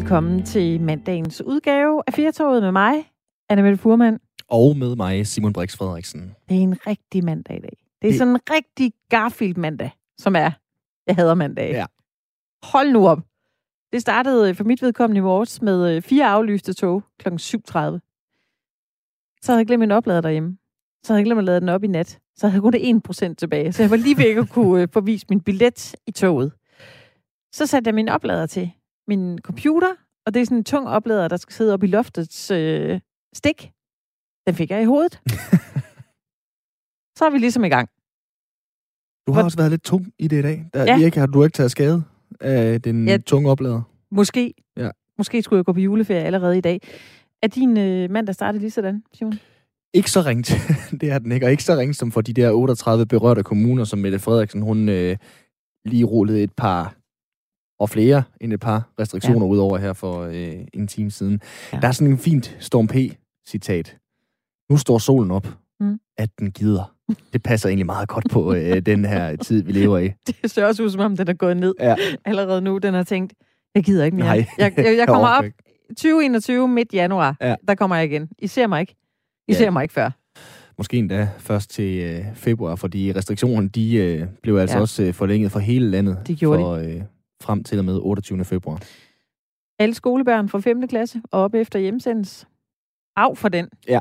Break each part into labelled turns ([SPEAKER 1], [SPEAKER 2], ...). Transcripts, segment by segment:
[SPEAKER 1] Velkommen til mandagens udgave af Firtoget med mig, Anna Mette Furman.
[SPEAKER 2] Og med mig, Simon Brix Frederiksen.
[SPEAKER 1] Det er en rigtig mandag i dag. Det er
[SPEAKER 2] Det-
[SPEAKER 1] sådan en rigtig Garfield mandag, som er, jeg hader mandag.
[SPEAKER 2] Ja.
[SPEAKER 1] Hold nu op. Det startede for mit vedkommende i morges med øh, fire aflyste tog kl. 7.30. Så havde jeg glemt min oplader derhjemme. Så havde jeg glemt at lade den op i nat. Så havde jeg kun det 1% tilbage. Så jeg var lige ved at kunne øh, få vist min billet i toget. Så satte jeg min oplader til min computer, og det er sådan en tung oplader, der skal sidde op i loftets øh, stik. Den fik jeg i hovedet. så er vi ligesom i gang.
[SPEAKER 2] Du har
[SPEAKER 1] Hvor-
[SPEAKER 2] også været lidt tung i det i dag. Der,
[SPEAKER 1] Ja.
[SPEAKER 2] Erik, har du ikke taget skade af den
[SPEAKER 1] Ja.
[SPEAKER 2] tunge oplader?
[SPEAKER 1] Måske.
[SPEAKER 2] Ja.
[SPEAKER 1] Måske skulle jeg gå på juleferie allerede i dag. Er din øh, mandag startet lige sådan, Simon?
[SPEAKER 2] Ikke så ringt, det er den ikke. Og ikke så ringt som for de der 38 berørte kommuner, som Mette Frederiksen, hun øh, lige rullede et par og flere end et par restriktioner ja. ud over her for øh, en time siden.
[SPEAKER 1] Ja.
[SPEAKER 2] Der er sådan en fint Storm P-citat. Nu står solen op,
[SPEAKER 1] Mm.
[SPEAKER 2] at den gider. Det passer egentlig meget godt på øh, den her tid, vi lever i.
[SPEAKER 1] Det ser også ud, som om den er gået ned
[SPEAKER 2] Ja.
[SPEAKER 1] allerede nu. Den har tænkt, jeg gider ikke mere.
[SPEAKER 2] Nej.
[SPEAKER 1] Jeg, jeg, jeg kommer op
[SPEAKER 2] ikke.
[SPEAKER 1] 2021 midt januar.
[SPEAKER 2] Ja.
[SPEAKER 1] Der kommer jeg igen. I ser mig ikke. I
[SPEAKER 2] Ja.
[SPEAKER 1] ser mig ikke før.
[SPEAKER 2] Måske endda først til øh, februar, fordi restriktionerne de øh, blev altså
[SPEAKER 1] Ja.
[SPEAKER 2] ja. også øh, forlænget for hele landet
[SPEAKER 1] Det gjorde
[SPEAKER 2] for, øh, frem til og med 28. februar.
[SPEAKER 1] Alle skolebørn fra 5. klasse og op efter hjemsendes. Af for den.
[SPEAKER 2] Ja.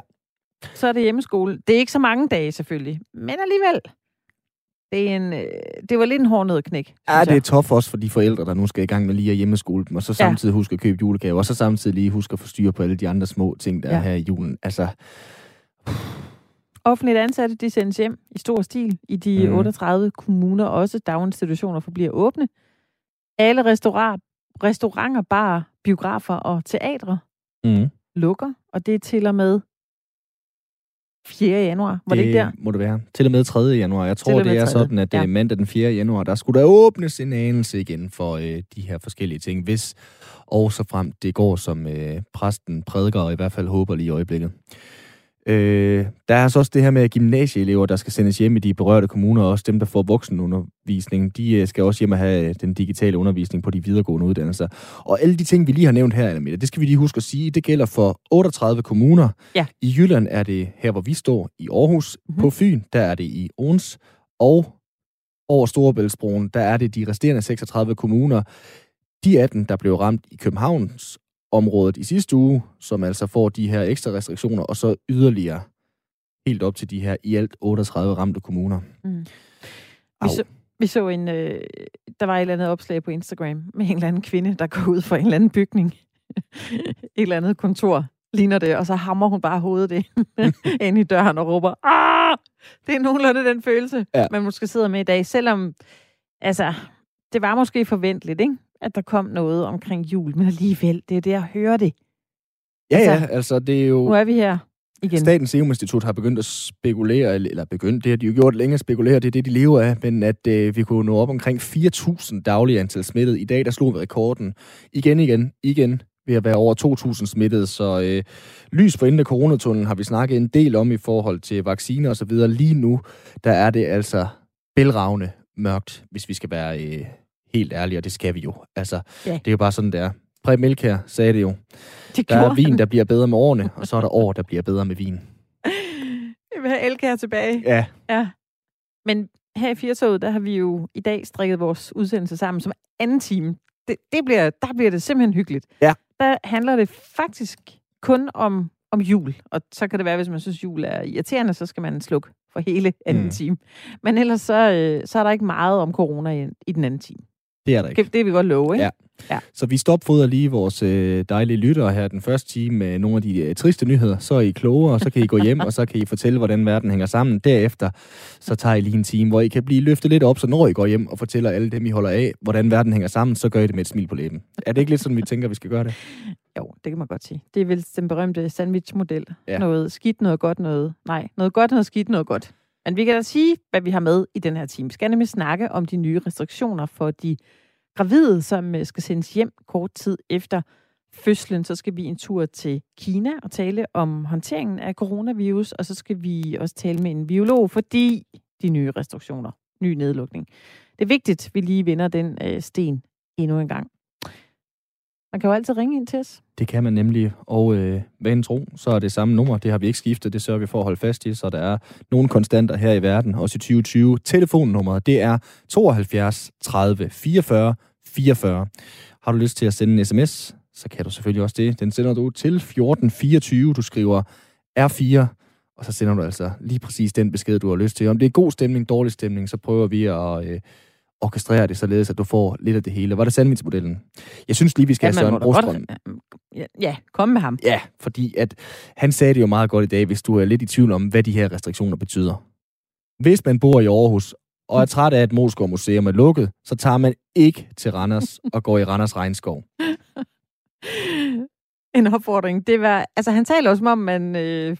[SPEAKER 1] Så er det hjemmeskole. Det er ikke så mange dage selvfølgelig, men alligevel. Det, er en, øh, det var lidt en hård knæk.
[SPEAKER 2] Ja, det er tof også for de forældre, der nu skal i gang med lige at hjemmeskole dem, og så
[SPEAKER 1] Ja.
[SPEAKER 2] samtidig huske at købe julegaver, og så samtidig lige huske at få styr på alle de andre små ting, der
[SPEAKER 1] Ja.
[SPEAKER 2] ja. er her i julen. Altså,
[SPEAKER 1] Offentligt ansatte, de sendes hjem i stor stil i de mm.
[SPEAKER 2] Mhm.
[SPEAKER 1] 38 kommuner. Også daginstitutioner forbliver åbne. Alle restauranter, restauranter, barer, biografer og teatre
[SPEAKER 2] mm,
[SPEAKER 1] lukker, og det er til og med 4. januar. Var det, ikke der?
[SPEAKER 2] må det være. Til og med 3. januar. Jeg tror, det er
[SPEAKER 1] 3..
[SPEAKER 2] sådan, at
[SPEAKER 1] Ja.
[SPEAKER 2] ja. mandag den 4. januar, der skulle der åbnes en anelse igen for øh, de her forskellige ting, hvis og så frem det går, som øh, præsten prædiker, og i hvert fald håber lige i øjeblikket. Øh, der er altså også det her med at gymnasieelever, der skal sendes hjem i de berørte kommuner, og også dem, der får voksenundervisning, de øh, skal også hjem og have den digitale undervisning på de videregående uddannelser. Og alle de ting, vi lige har nævnt her, Anna det skal vi lige huske at sige, det gælder for 38 kommuner.
[SPEAKER 1] Ja.
[SPEAKER 2] I Jylland er det her, hvor vi står, i Aarhus.
[SPEAKER 1] Mhm.
[SPEAKER 2] Mm-hmm. På Fyn, der er det i Ons. Og over Storebæltsbroen, der er det de resterende 36 kommuner. De 18, der blev ramt i Københavns området i sidste uge, som altså får de her ekstra restriktioner, og så yderligere helt op til de her i alt 38 ramte kommuner.
[SPEAKER 1] Mm. Vi,
[SPEAKER 2] Au.
[SPEAKER 1] så, vi så en, øh, der var et eller andet opslag på Instagram med en eller anden kvinde, der går ud fra en eller anden bygning. et eller andet kontor ligner det, og så hammer hun bare hovedet ind, ind i døren og råber, ah! Det er nogenlunde den følelse,
[SPEAKER 2] Ja.
[SPEAKER 1] man måske sidder med i dag, selvom, altså, det var måske forventeligt, ikke? At der kom noget omkring jul, men alligevel, det er det, jeg hører det.
[SPEAKER 2] Ja,
[SPEAKER 1] Altså,
[SPEAKER 2] ja, altså det er jo...
[SPEAKER 1] Nu er vi her igen.
[SPEAKER 2] Statens Serum Institut har begyndt at spekulere, eller- begyndt, det har de jo gjort længe at spekulere, det er det, de lever af, men at øh, vi kunne nå op omkring 4.000 daglige antal smittede. I dag, der slog vi rekorden igen, igen, igen ved at være over 2.000 smittede, så øh, lys på enden af coronatunnelen har vi snakket en del om i forhold til vacciner og så videre. Lige nu, der er det altså bælragende mørkt, hvis vi skal være øh, helt ærlige, og det skal vi jo. Altså,
[SPEAKER 1] Ja.
[SPEAKER 2] det er jo bare sådan, det er. Præm Melkær sagde det jo.
[SPEAKER 1] det
[SPEAKER 2] Der er
[SPEAKER 1] gjorde
[SPEAKER 2] vin, der bliver bedre med årene, og så er der år, der bliver bedre med vin.
[SPEAKER 1] Jeg vil have Elkær tilbage.
[SPEAKER 2] Ja,
[SPEAKER 1] Ja. Men her i Firtoget, der har vi jo i dag strikket vores udsendelse sammen som anden time. Det, det bliver, der bliver det simpelthen hyggeligt.
[SPEAKER 2] Ja.
[SPEAKER 1] Der handler det faktisk kun om, om jul. Og så kan det være, hvis man synes, jul er irriterende, så skal man slukke for hele anden. Mm. time. Men ellers så, øh, så er der ikke meget om corona i, i den anden time.
[SPEAKER 2] Det er der ikke.
[SPEAKER 1] Det, det vil vi godt love, ikke?
[SPEAKER 2] Ja. Så vi stopfodrer lige vores øh, dejlige lyttere her den første time med nogle af de øh, triste nyheder. Så er I klogere, og så kan I gå hjem, og så kan I fortælle, hvordan verden hænger sammen. Derefter så tager I lige en time, hvor I kan blive løftet lidt op, så når I går hjem og fortæller alle dem, I holder af, hvordan verden hænger sammen, så gør I det med et smil på læben. Er det ikke lidt sådan, vi tænker, vi skal gøre det?
[SPEAKER 1] Jo, det kan man godt sige. Det er vel den berømte sandwich-model.
[SPEAKER 2] Ja.
[SPEAKER 1] Noget skidt, noget godt, noget... Nej, noget godt, noget skidt, noget godt. Men vi kan da sige, hvad vi har med i den her time. Vi skal nemlig snakke om de nye restriktioner for de gravide, som øh, skal sendes hjem kort tid efter fødslen. Så skal vi en tur til Kina og tale om håndteringen af coronavirus, og så skal vi også tale med en biolog, fordi de nye restriktioner, ny nedlukning. Det er vigtigt, at vi lige vinder den øh, sten endnu en gang. Man kan jo altid ringe ind til os.
[SPEAKER 2] Det kan man nemlig, og øh, vanen tro, så er det samme nummer, det har vi ikke skiftet, det sørger vi for at holde fast i, så der er nogle konstanter her i verden, også i 2020. Telefonnummeret, det er 72 30 44 44. Har du lyst til at sende en sms, så kan du selvfølgelig også det. Den sender du til 1424, du skriver R4, og så sender du altså lige præcis den besked, du har lyst til. Om det er god stemning, dårlig stemning, så prøver vi at øh, orkestrere det således, at du får lidt af det hele. Var det sandwichmodellen? Jeg synes lige, vi skal ja, have Søren Brostrøm.
[SPEAKER 1] Ja, ja, kom med ham.
[SPEAKER 2] Ja, fordi at han sagde det jo meget godt i dag, hvis du er lidt i tvivl om, hvad de her restriktioner betyder. Hvis man bor i Aarhus og er træt af, at Moskov Museum er lukket, så tager man ikke til Randers og går i Randers Regnskov.
[SPEAKER 1] En opfordring. Det var, altså han taler også om, man, øh,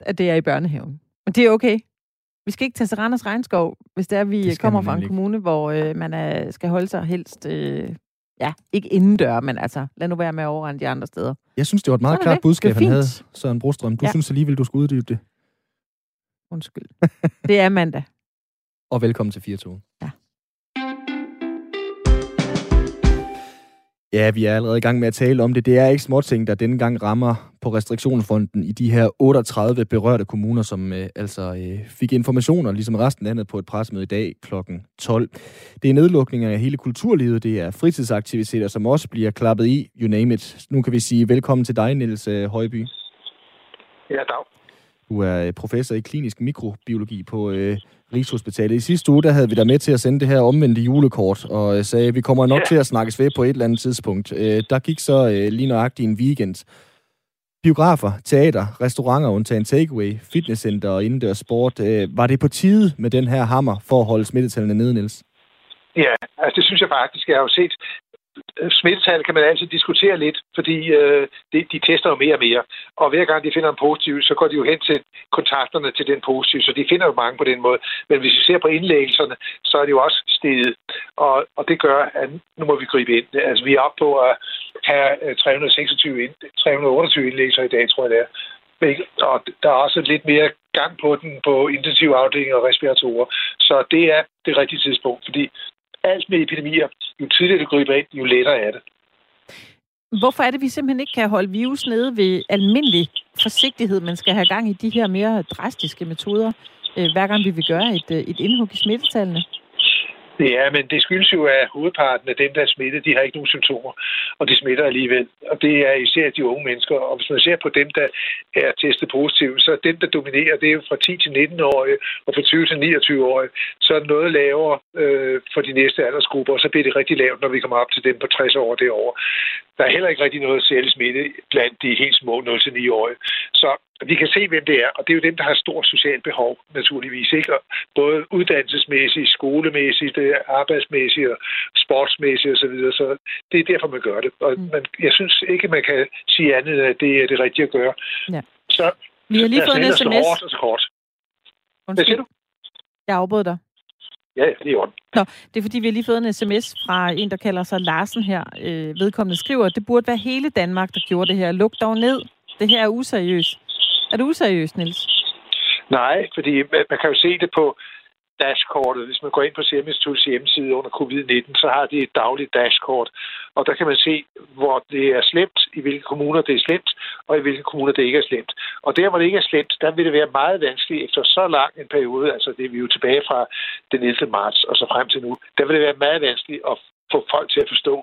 [SPEAKER 1] at det er i børnehaven. Og det er okay. Vi skal ikke tage til Randers Regnskov, hvis det er, vi det kommer fra en kommune, hvor øh, man er, skal holde sig helst, øh, ja, ikke indendør, men altså, lad nu være med at overrende de andre steder.
[SPEAKER 2] Jeg synes, det var et meget klart det. budskab, han havde, Søren Brostrøm. Du ja. synes alligevel, du skulle uddybe det.
[SPEAKER 1] Undskyld. det er mandag.
[SPEAKER 2] Og velkommen til 4 Ja. Ja, vi er allerede i gang med at tale om det. Det er ikke småting, der denne gang rammer på restriktionsfonden i de her 38 berørte kommuner, som øh, altså øh, fik informationer, ligesom resten af landet, på et pressemøde i dag kl. 12. Det er nedlukninger af hele kulturlivet, det er fritidsaktiviteter, som også bliver klappet i, you name it. Nu kan vi sige velkommen til dig, Niels øh, Højby.
[SPEAKER 3] Ja, dag.
[SPEAKER 2] Du er øh, professor i klinisk mikrobiologi på øh, Rigshospitalet. I sidste uge, der havde vi der med til at sende det her omvendte julekort, og øh, sagde, at vi kommer nok ja. til at snakkes ved på et eller andet tidspunkt. Øh, der gik så øh, lige nøjagtigt en weekend. Biografer, teater, restauranter undtagen takeaway, fitnesscenter og indendørs sport. Øh, var det på tide med den her hammer for at holde smittetallene nede, Niels?
[SPEAKER 3] Ja, altså det synes jeg faktisk. Jeg har jo set smittetal kan man altid diskutere lidt, fordi øh, de, de tester jo mere og mere. Og hver gang de finder en positiv, så går de jo hen til kontakterne til den positive, så de finder jo mange på den måde. Men hvis vi ser på indlæggelserne, så er det jo også steget. Og, og det gør, at nu må vi gribe ind. Altså vi er oppe på at have øh, 326 ind, 328 indlæggelser i dag, tror jeg det er. Og der er også lidt mere gang på den på intensiv afdeling og respiratorer. Så det er det rigtige tidspunkt, fordi alt med epidemier, jo tidligere det griber ind, jo lettere er det.
[SPEAKER 1] Hvorfor er det, vi simpelthen ikke kan holde virus nede ved almindelig forsigtighed, men skal have gang i de her mere drastiske metoder, øh, hver gang vi vil gøre et, øh, et indhug i smittetallene?
[SPEAKER 3] Ja, men det skyldes jo, at hovedparten af dem, der er smittet, de har ikke nogen symptomer, og de smitter alligevel. Og det er især de unge mennesker. Og hvis man ser på dem, der er testet positive, så dem, der dominerer, det er jo fra 10 til 19-årige, og fra 20 til 29-årige. Så er det noget lavere øh, for de næste aldersgrupper, og så bliver det rigtig lavt, når vi kommer op til dem på 60 år derovre. Der er heller ikke rigtig noget særligt smitte blandt de helt små 0-9-årige. Så vi kan se, hvem det er, og det er jo dem, der har stort socialt behov, naturligvis. Ikke? Både uddannelsesmæssigt, skolemæssigt, arbejdsmæssigt og sportsmæssigt osv. Så, så det er derfor, man gør det. Og mm. man, jeg synes ikke, man kan sige andet, at det er det rigtige at gøre.
[SPEAKER 1] Ja. Så, vi har lige fået en sms.
[SPEAKER 3] Hårdt og så kort. Hvad siger du?
[SPEAKER 1] Jeg afbrød dig.
[SPEAKER 3] Ja, det er jo
[SPEAKER 1] Nå, det er fordi, vi har lige fået en sms fra en, der kalder sig Larsen her. Øh, vedkommende skriver, at det burde være hele Danmark, der gjorde det her. Luk dog ned. Det her er useriøst. Er du useriøs, Niels?
[SPEAKER 3] Nej, fordi man kan jo se det på dashkortet. Hvis man går ind på Serum Instituts hjemmeside under covid-19, så har de et dagligt dashkort. Og der kan man se, hvor det er slemt, i hvilke kommuner det er slemt, og i hvilke kommuner det ikke er slemt. Og der, hvor det ikke er slemt, der vil det være meget vanskeligt efter så lang en periode, altså det er vi jo tilbage fra den 11. marts og så frem til nu, der vil det være meget vanskeligt at få folk til at forstå,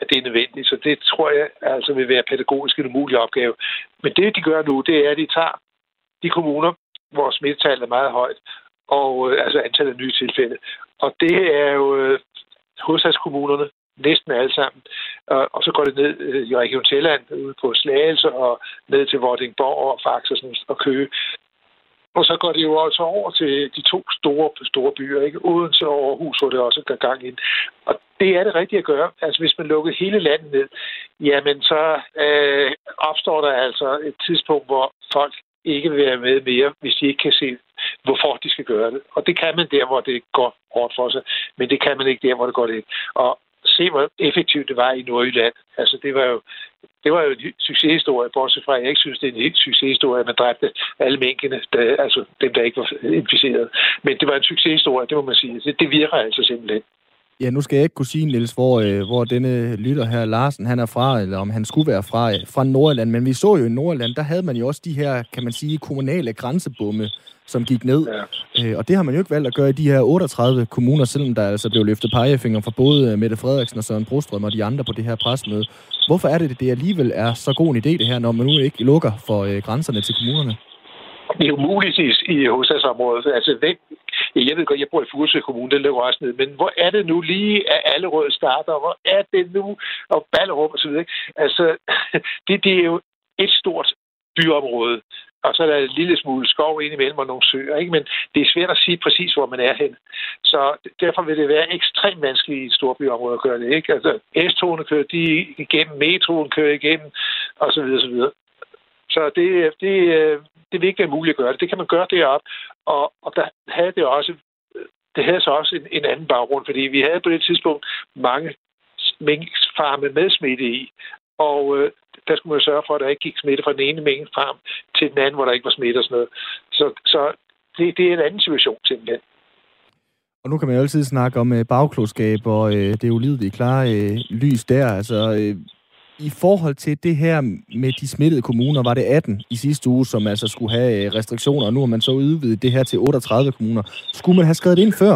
[SPEAKER 3] at det er nødvendigt. Så det tror jeg altså vil være pædagogisk en umulig opgave. Men det, de gør nu, det er, at de tager de kommuner, hvor smittetallet er meget højt, og øh, altså antallet af nye tilfælde. Og det er jo øh, hovedstadskommunerne, næsten alle sammen. Og, og så går det ned øh, i Region Sjælland, ude på Slagelse og ned til Vordingborg og Faxe og, sådan, og Køge. Og så går det jo også over til de to store, store byer, ikke? Odense og Aarhus, hvor det også går gang ind. Og det er det rigtige at gøre. Altså, hvis man lukker hele landet ned, jamen så øh, opstår der altså et tidspunkt, hvor folk ikke vil være med mere, hvis de ikke kan se, hvorfor de skal gøre det. Og det kan man der, hvor det går hårdt for sig, men det kan man ikke der, hvor det går lidt. Og se, hvor effektivt det var i Nordjylland. Altså, det var jo, det var jo en succeshistorie, bortset fra, at jeg ikke synes, det er en helt succeshistorie, at man dræbte alle minkene, der, altså dem, der ikke var inficeret. Men det var en succeshistorie, det må man sige. Det, det virker altså simpelthen.
[SPEAKER 2] Ja, nu skal jeg ikke kunne sige, Niels, hvor, øh, hvor denne lytter her, Larsen, han er fra, eller om han skulle være fra, øh, fra Nordland. Men vi så jo i Nordland, der havde man jo også de her, kan man sige, kommunale grænsebomme, som gik ned. Ja. Øh, og det har man jo ikke valgt at gøre i de her 38 kommuner, selvom der altså blev løftet pegefinger fra både Mette Frederiksen og Søren Brostrøm og de andre på det her presmøde. Hvorfor er det, at det alligevel er så god en idé, det her, når man nu ikke lukker for øh, grænserne til kommunerne?
[SPEAKER 3] Det er umuligt i, i hovedstadsområdet. Altså, hvem, jeg ved godt, jeg bor i Furesø Kommune, det løber også ned, men hvor er det nu lige, at alle røde starter? Hvor er det nu? Og Ballerup og så videre. Altså, det, det er jo et stort byområde, og så er der en lille smule skov ind imellem og nogle søer, ikke? men det er svært at sige præcis, hvor man er hen. Så derfor vil det være ekstremt vanskeligt i et storbyområde at gøre det. Ikke? Altså, S-togene kører de igennem, metroen kører igennem, og så videre, så videre. Så det, det, øh, det vil ikke være muligt at gøre det. Det kan man gøre deroppe, og, og der havde det også det havde så også en, en anden baggrund, fordi vi havde på det tidspunkt mange minkfarme med smitte i, og øh, der skulle man sørge for, at der ikke gik smitte fra den ene minkfarm til den anden, hvor der ikke var smitte og sådan noget. Så, så det, det er en anden situation simpelthen.
[SPEAKER 2] Og nu kan man jo altid snakke om øh, bagklodskab og øh, det ulidelige klare øh, lys der. Altså, øh, i forhold til det her med de smittede kommuner, var det 18 i sidste uge, som altså skulle have øh, restriktioner, og nu har man så udvidet det her til 38 kommuner. Skulle man have skrevet det ind før?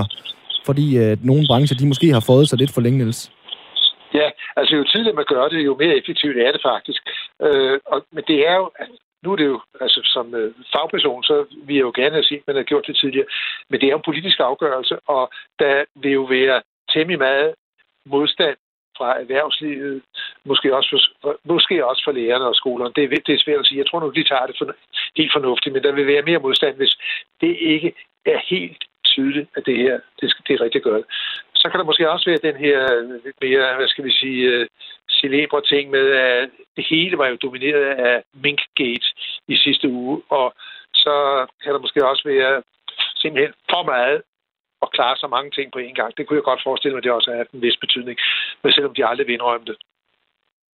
[SPEAKER 2] Fordi øh, nogle brancher, de måske har fået sig lidt for længe, Niels.
[SPEAKER 3] Ja, altså jo tidligere man gør det, jo mere effektivt er det faktisk. Øh, og, men det er jo, nu er det jo, altså som øh, fagperson, så vil jeg jo gerne have set, at man har gjort det tidligere, men det er jo en politisk afgørelse, og der vil jo være temmelig meget modstand fra erhvervslivet, måske også for, måske også for lærerne og skolerne. Det er, det er svært at sige. Jeg tror nu, de tager det for, helt fornuftigt, men der vil være mere modstand, hvis det ikke er helt tydeligt, at det her det, det er rigtig godt. Så kan der måske også være den her øh, lidt mere, hvad skal vi sige, uh, celebre ting med, at det hele var jo domineret af Minkgate i sidste uge, og så kan der måske også være simpelthen for meget at klare så mange ting på én gang. Det kunne jeg godt forestille mig, at det også har en vis betydning, men selvom de aldrig vil indrømme det.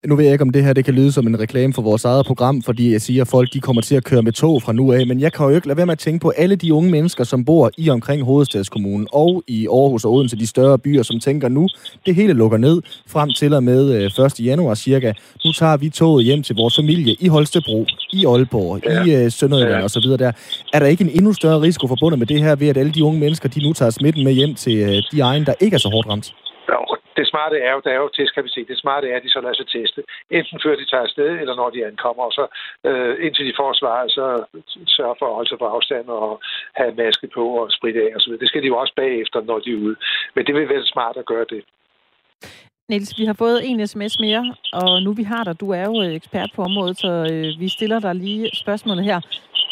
[SPEAKER 2] Nu ved jeg ikke, om det her det kan lyde som en reklame for vores eget program, fordi jeg siger, at folk de kommer til at køre med tog fra nu af, men jeg kan jo ikke lade være med at tænke på alle de unge mennesker, som bor i omkring hovedstadskommunen og i Aarhus og Odense, de større byer, som tænker nu, det hele lukker ned frem til og med 1. Øh, januar cirka. Nu tager vi toget hjem til vores familie i Holstebro, i Aalborg, ja. i uh, Sønderjylland ja. og så videre der. Er der ikke en endnu større risiko forbundet med det her ved, at alle de unge mennesker, de nu tager smitten med hjem til uh, de egne, der ikke er så hårdt ramt?
[SPEAKER 3] Det smarte er jo, der er jo testkapacitet. Det smarte er, at de så lader sig teste. Enten før de tager afsted, eller når de ankommer. Og så øh, indtil de får svaret, så sørger for at holde sig på afstand og have maske på og spritte af osv. Det skal de jo også bagefter, når de er ude. Men det vil være smart at gøre det.
[SPEAKER 1] Niels, vi har fået en sms mere, og nu vi har dig, du er jo øh, ekspert på området, så øh, vi stiller dig lige spørgsmålet her.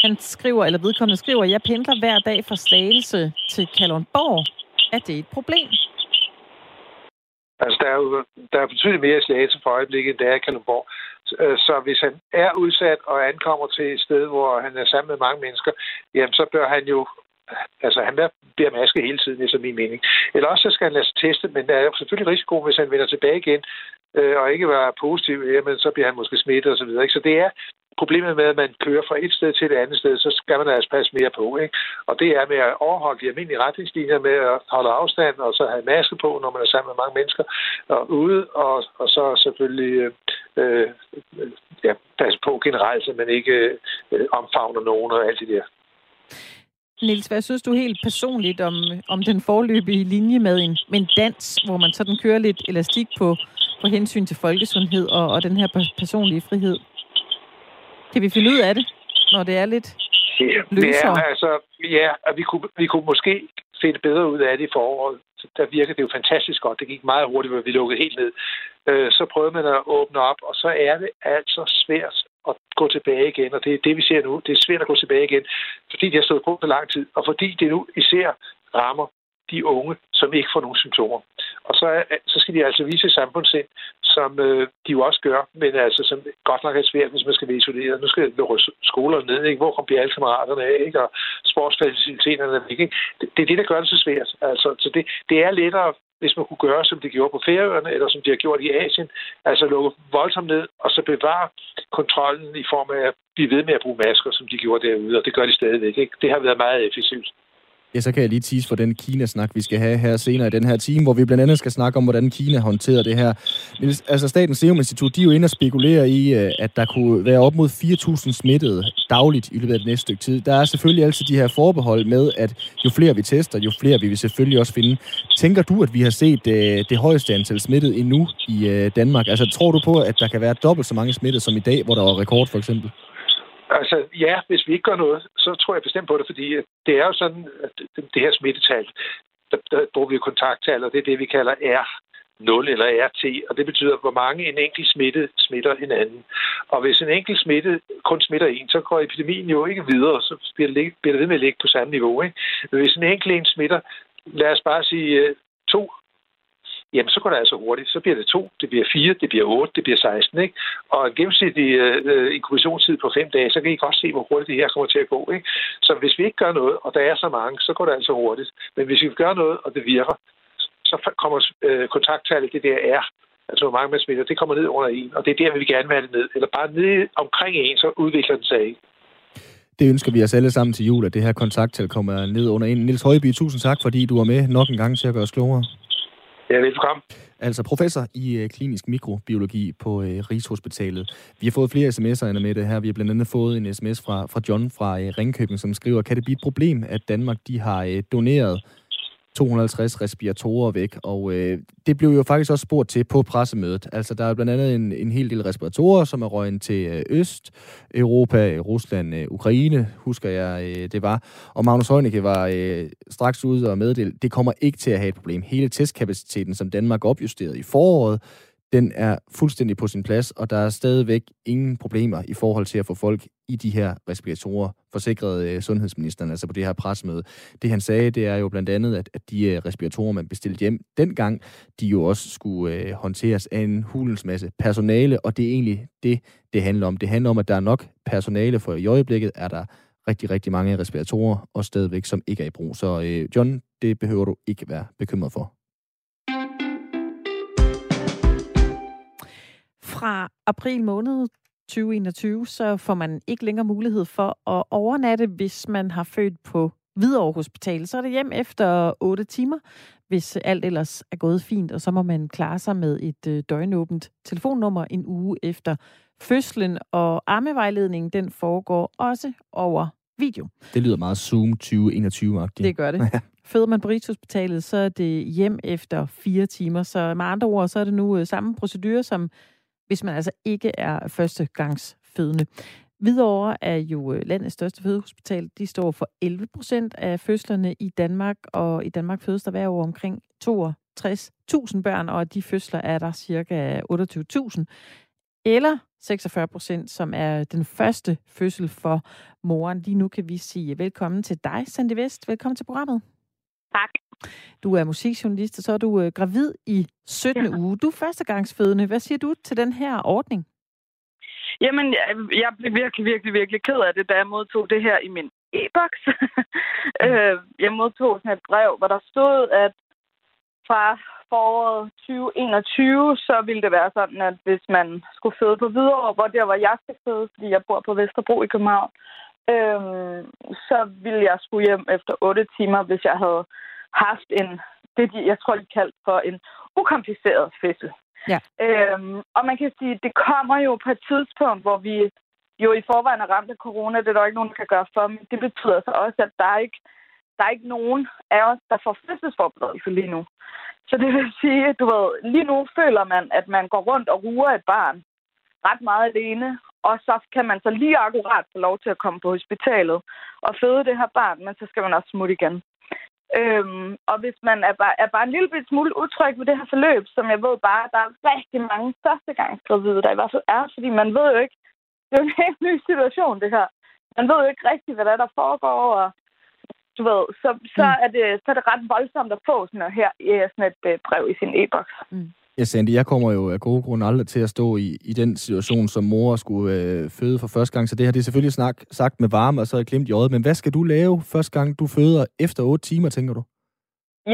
[SPEAKER 1] Han skriver, eller vedkommende skriver, jeg pendler hver dag fra Slagelse til Kalundborg. Er det et problem?
[SPEAKER 3] Altså, der er jo der er betydeligt mere slagelse for øjeblikket, end der er i Kalundborg. Øh, så hvis han er udsat og ankommer til et sted, hvor han er sammen med mange mennesker, jamen så bør han jo Altså, han bliver maske hele tiden, efter min mening. Eller også så skal han lade sig teste, men der er jo selvfølgelig risiko, hvis han vender tilbage igen øh, og ikke var positiv, jamen så bliver han måske smittet osv. Så, videre, ikke? så det er problemet med, at man kører fra et sted til et andet sted, så skal man altså passe mere på. Ikke? Og det er med at overholde de almindelige retningslinjer med at holde afstand og så have maske på, når man er sammen med mange mennesker og ude, og, og så selvfølgelig øh, øh ja, passe på generelt, så man ikke øh, omfavner nogen og alt det der.
[SPEAKER 1] Nils, hvad synes du helt personligt om, om den forløbige linje med en, med en dans, hvor man sådan kører lidt elastik på, på hensyn til folkesundhed og, og den her personlige frihed? Kan vi finde ud af det, når det er lidt løsere?
[SPEAKER 3] Ja, altså, ja, vi kunne, vi kunne måske finde bedre ud af det i foråret. Der virker det jo fantastisk godt. Det gik meget hurtigt, hvor vi lukkede helt ned. Øh, så prøvede man at åbne op, og så er det altså svært at gå tilbage igen. Og det er det, vi ser nu. Det er svært at gå tilbage igen, fordi det har stået på for lang tid, og fordi det nu især rammer de unge, som ikke får nogen symptomer. Og så, så skal de altså vise samfundssind, som øh, de jo også gør, men altså som godt nok er svært, hvis man skal være isoleret. Nu skal lukke skolerne ned, ikke? hvor kommer de alle kammeraterne af, ikke? og sportsfaciliteterne ikke? Det, det er det, der gør det så svært. Altså, så det, det er lettere, hvis man kunne gøre, som de gjorde på Færøerne, eller som de har gjort i Asien, altså lukke voldsomt ned, og så bevare kontrollen i form af at blive ved med at bruge masker, som de gjorde derude, og det gør de stadigvæk. Ikke? Det har været meget effektivt.
[SPEAKER 2] Ja, så kan jeg lige tease for den Kina-snak, vi skal have her senere i den her time, hvor vi blandt andet skal snakke om, hvordan Kina håndterer det her. Altså, Statens Serum Institut, de er jo inde og spekulerer i, øh, at der kunne være op mod 4.000 smittede dagligt i løbet af det næste stykke tid. Der er selvfølgelig altid de her forbehold med, at jo flere vi tester, jo flere vi vil selvfølgelig også finde. Tænker du, at vi har set det, det højeste antal smittede endnu i øh, Danmark? Altså, tror du på, at der kan være dobbelt så mange smittede som i dag, hvor der var rekord for eksempel?
[SPEAKER 3] Altså, ja, hvis vi ikke gør noget, så tror jeg bestemt på det, fordi øh, det er jo sådan, at øh, det her smittetal, der, der bruger vi kontakttal, og det er det, vi kalder R. 0 eller RT, og det betyder, hvor mange en enkelt smitte smitter hinanden. Og hvis en enkelt smitte kun smitter en, så går epidemien jo ikke videre, så bliver det, bliver det ved med at ligge på samme niveau. Ikke? Men hvis en enkelt en smitter, lad os bare sige øh, to jamen så går det altså hurtigt. Så bliver det to, det bliver fire, det bliver otte, det bliver 16. Ikke? Og gennemsnitlig øh, øh inkubationstid på fem dage, så kan I godt se, hvor hurtigt det her kommer til at gå. Ikke? Så hvis vi ikke gør noget, og der er så mange, så går det altså hurtigt. Men hvis vi gør noget, og det virker, så kommer øh, kontakttallet, det der er, altså hvor mange man smitter, det kommer ned under en, og det er der, vi vil gerne være det ned. Eller bare ned omkring en, så udvikler den sig ikke.
[SPEAKER 2] Det ønsker vi os alle sammen til jul, at det her kontakttal kommer ned under en. Nils Højby, tusind tak, fordi du var med nok en gang til at gøre os klogere.
[SPEAKER 3] Ja, velkommen.
[SPEAKER 2] Altså professor i øh, klinisk mikrobiologi på øh, Rigshospitalet. Vi har fået flere sms'er med det her. Vi har blandt andet fået en sms fra, fra John fra øh, Ringkøbing, som skriver, kan det blive et problem, at Danmark de har doneret 250 respiratorer væk, og øh, det blev jo faktisk også spurgt til på pressemødet. Altså, der er blandt andet en, en hel del respiratorer, som er røget til øh, Øst, Europa, Rusland, øh, Ukraine, husker jeg, øh, det var. Og Magnus Heunicke var øh, straks ude og meddele, det kommer ikke til at have et problem. Hele testkapaciteten, som Danmark opjusterede i foråret, den er fuldstændig på sin plads, og der er stadigvæk ingen problemer i forhold til at få folk i de her respiratorer, forsikrede øh, sundhedsministeren, altså på det her pressemøde. Det han sagde, det er jo blandt andet, at, at de øh, respiratorer, man bestilte hjem dengang, de jo også skulle øh, håndteres af en hulens masse personale, og det er egentlig det, det handler om. Det handler om, at der er nok personale, for i øjeblikket er der rigtig, rigtig mange respiratorer, og stadigvæk, som ikke er i brug. Så øh, John, det behøver du ikke være bekymret for.
[SPEAKER 1] Fra april måned 2021, så får man ikke længere mulighed for at overnatte, hvis man har født på Hvidovre Hospital. Så er det hjem efter 8 timer, hvis alt ellers er gået fint, og så må man klare sig med et øh, døgnåbent telefonnummer en uge efter fødslen, og armevejledningen den foregår også over video.
[SPEAKER 2] Det lyder meget Zoom 2021-agtigt.
[SPEAKER 1] Det gør det. Føder man på Rigshospitalet, så er det hjem efter fire timer. Så med andre ord, så er det nu øh, samme procedure, som hvis man altså ikke er førstegangsfødende. Hvidovre er jo øh, landets største fødehospital. De står for 11 procent af fødslerne i Danmark, og i Danmark fødes der hver år omkring 62.000 børn, og af de fødsler er der cirka 28.000. Eller 46 procent, som er den første fødsel for moren. Lige nu kan vi sige velkommen til dig, Sandy Vest. Velkommen til programmet.
[SPEAKER 4] Tak.
[SPEAKER 1] Du er musikjournalist, og så er du øh, gravid i 17. Ja. uge. Du er førstegangsfødende. Hvad siger du til den her ordning?
[SPEAKER 4] Jamen, jeg, jeg blev virkelig, virkelig, virkelig ked af det, da jeg modtog det her i min e-boks. øh, jeg modtog sådan et brev, hvor der stod, at fra foråret 2021, så ville det være sådan, at hvis man skulle føde på videre, hvor der var jeg skal føde, fordi jeg bor på Vesterbro i København, øh, så ville jeg skulle hjem efter 8 timer, hvis jeg havde haft en, det jeg tror, de kaldte for en ukompliceret fødsel.
[SPEAKER 1] Ja.
[SPEAKER 4] Øhm, og man kan sige, det kommer jo på et tidspunkt, hvor vi jo i forvejen er ramt af corona. Det er der ikke nogen, der kan gøre for, men det betyder så også, at der er ikke, der er ikke nogen af os, der får fødselsforberedelse lige nu. Så det vil sige, du ved, lige nu føler man, at man går rundt og ruer et barn ret meget alene, og så kan man så lige akkurat få lov til at komme på hospitalet og føde det her barn, men så skal man også smutte igen. Øhm, og hvis man er bare, er bare en lille smule utryg ved det her forløb, som jeg ved bare, der er rigtig mange førstegangsgravide, der i hvert fald er, fordi man ved jo ikke, det er jo en helt ny situation, det her. Man ved jo ikke rigtigt, hvad der, er, der foregår, og du ved, så, så, mm. er det, så er det ret voldsomt at få sådan her, sådan et øh, brev i sin e-boks. Mm.
[SPEAKER 2] Ja, Sandy, jeg kommer jo af gode grunde aldrig til at stå i, i den situation, som mor skulle øh, føde for første gang. Så det her det er selvfølgelig snak, sagt med varme, og så er jeg glemt i øjet. Men hvad skal du lave første gang, du føder efter 8 timer, tænker du?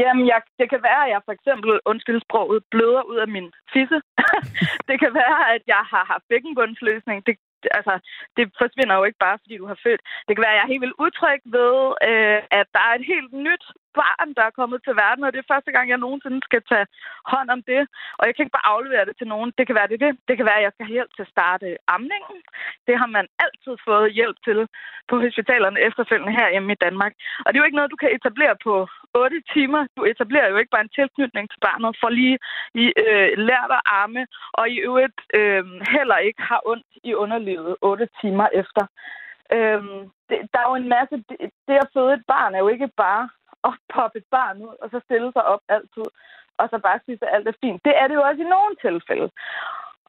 [SPEAKER 4] Jamen, jeg, det kan være, at jeg for eksempel, undskyld sproget, bløder ud af min fisse. det kan være, at jeg har haft bækkenbundsløsning. Det, altså, det forsvinder jo ikke bare, fordi du har født. Det kan være, at jeg er helt vildt utryg ved, øh, at der er et helt nyt barn, der er kommet til verden, og det er første gang, jeg nogensinde skal tage hånd om det. Og jeg kan ikke bare aflevere det til nogen. Det kan være det, det. Det kan være, at jeg skal hjælp til at starte amningen. Det har man altid fået hjælp til på hospitalerne efterfølgende herhjemme i Danmark. Og det er jo ikke noget, du kan etablere på 8 timer. Du etablerer jo ikke bare en tilknytning til barnet for lige i, øh, lært at arme, og i øvrigt øh, heller ikke har ondt i underlivet 8 timer efter. Øhm, det, der er jo en masse... Det, det at føde et barn er jo ikke bare at poppe et barn ud, og så stille sig op altid, og så bare synes, at alt er fint. Det er det jo også i nogle tilfælde.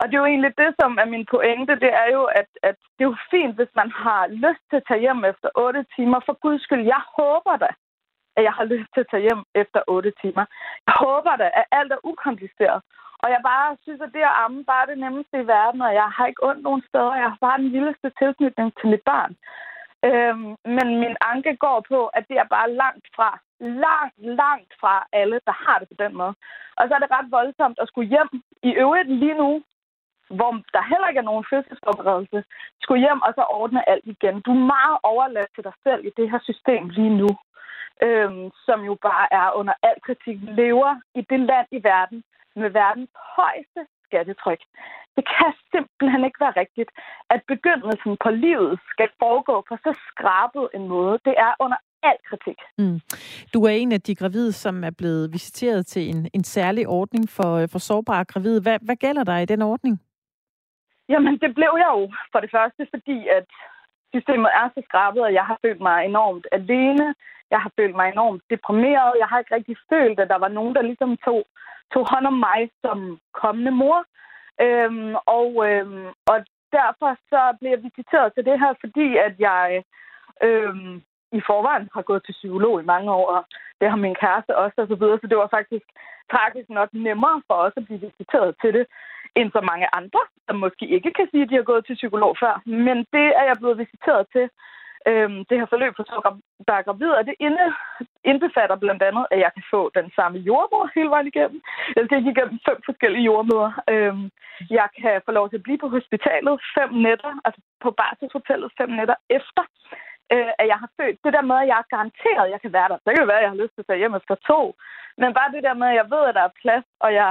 [SPEAKER 4] Og det er jo egentlig det, som er min pointe, det er jo, at, at det er jo fint, hvis man har lyst til at tage hjem efter 8 timer. For guds skyld, jeg håber da, at jeg har lyst til at tage hjem efter 8 timer. Jeg håber da, at alt er ukompliceret. Og jeg bare synes, at det at amme bare er det nemmeste i verden, og jeg har ikke ondt nogen steder. Jeg har bare den vildeste tilknytning til mit barn. Øhm, men min anke går på, at det er bare langt fra, langt, langt fra alle, der har det på den måde. Og så er det ret voldsomt at skulle hjem i øvrigt lige nu, hvor der heller ikke er nogen fødselsforberedelse, skulle hjem og så ordne alt igen. Du er meget overladt til dig selv i det her system lige nu, øhm, som jo bare er under al kritik, lever i det land i verden med verdens højeste skattetryk. Det kan simpelthen ikke være rigtigt, at begyndelsen på livet skal foregå på så skrabet en måde. Det er under al kritik.
[SPEAKER 1] Mm. Du er en af de gravide, som er blevet visiteret til en, en særlig ordning for, for sårbare gravide. Hvad, hvad gælder der i den ordning?
[SPEAKER 4] Jamen, det blev jeg jo for det første, fordi at systemet er så skrabet, at jeg har følt mig enormt alene. Jeg har følt mig enormt deprimeret. Jeg har ikke rigtig følt, at der var nogen, der ligesom tog, tog hånd om mig som kommende mor. Øhm, og, øhm, og derfor så blev jeg visiteret til det her, fordi at jeg øhm, i forvejen har gået til psykolog i mange år, og det har min kæreste også, og så videre. Så det var faktisk tragisk nok nemmere for os at blive visiteret til det, end så mange andre, der måske ikke kan sige, at de har gået til psykolog før. Men det er jeg blevet visiteret til. Øhm, det her forløb for så der er gravid, og det inde, indbefatter blandt andet, at jeg kan få den samme jordmor hele vejen igennem. Jeg skal ikke igennem fem forskellige jordmøder. Øhm, jeg kan få lov til at blive på hospitalet fem nætter, altså på barselshotellet fem nætter efter, øh, at jeg har født. Det der med, at jeg er garanteret, at jeg kan være der. Så kan det være, at jeg har lyst til at tage hjem efter to. Men bare det der med, at jeg ved, at der er plads, og jeg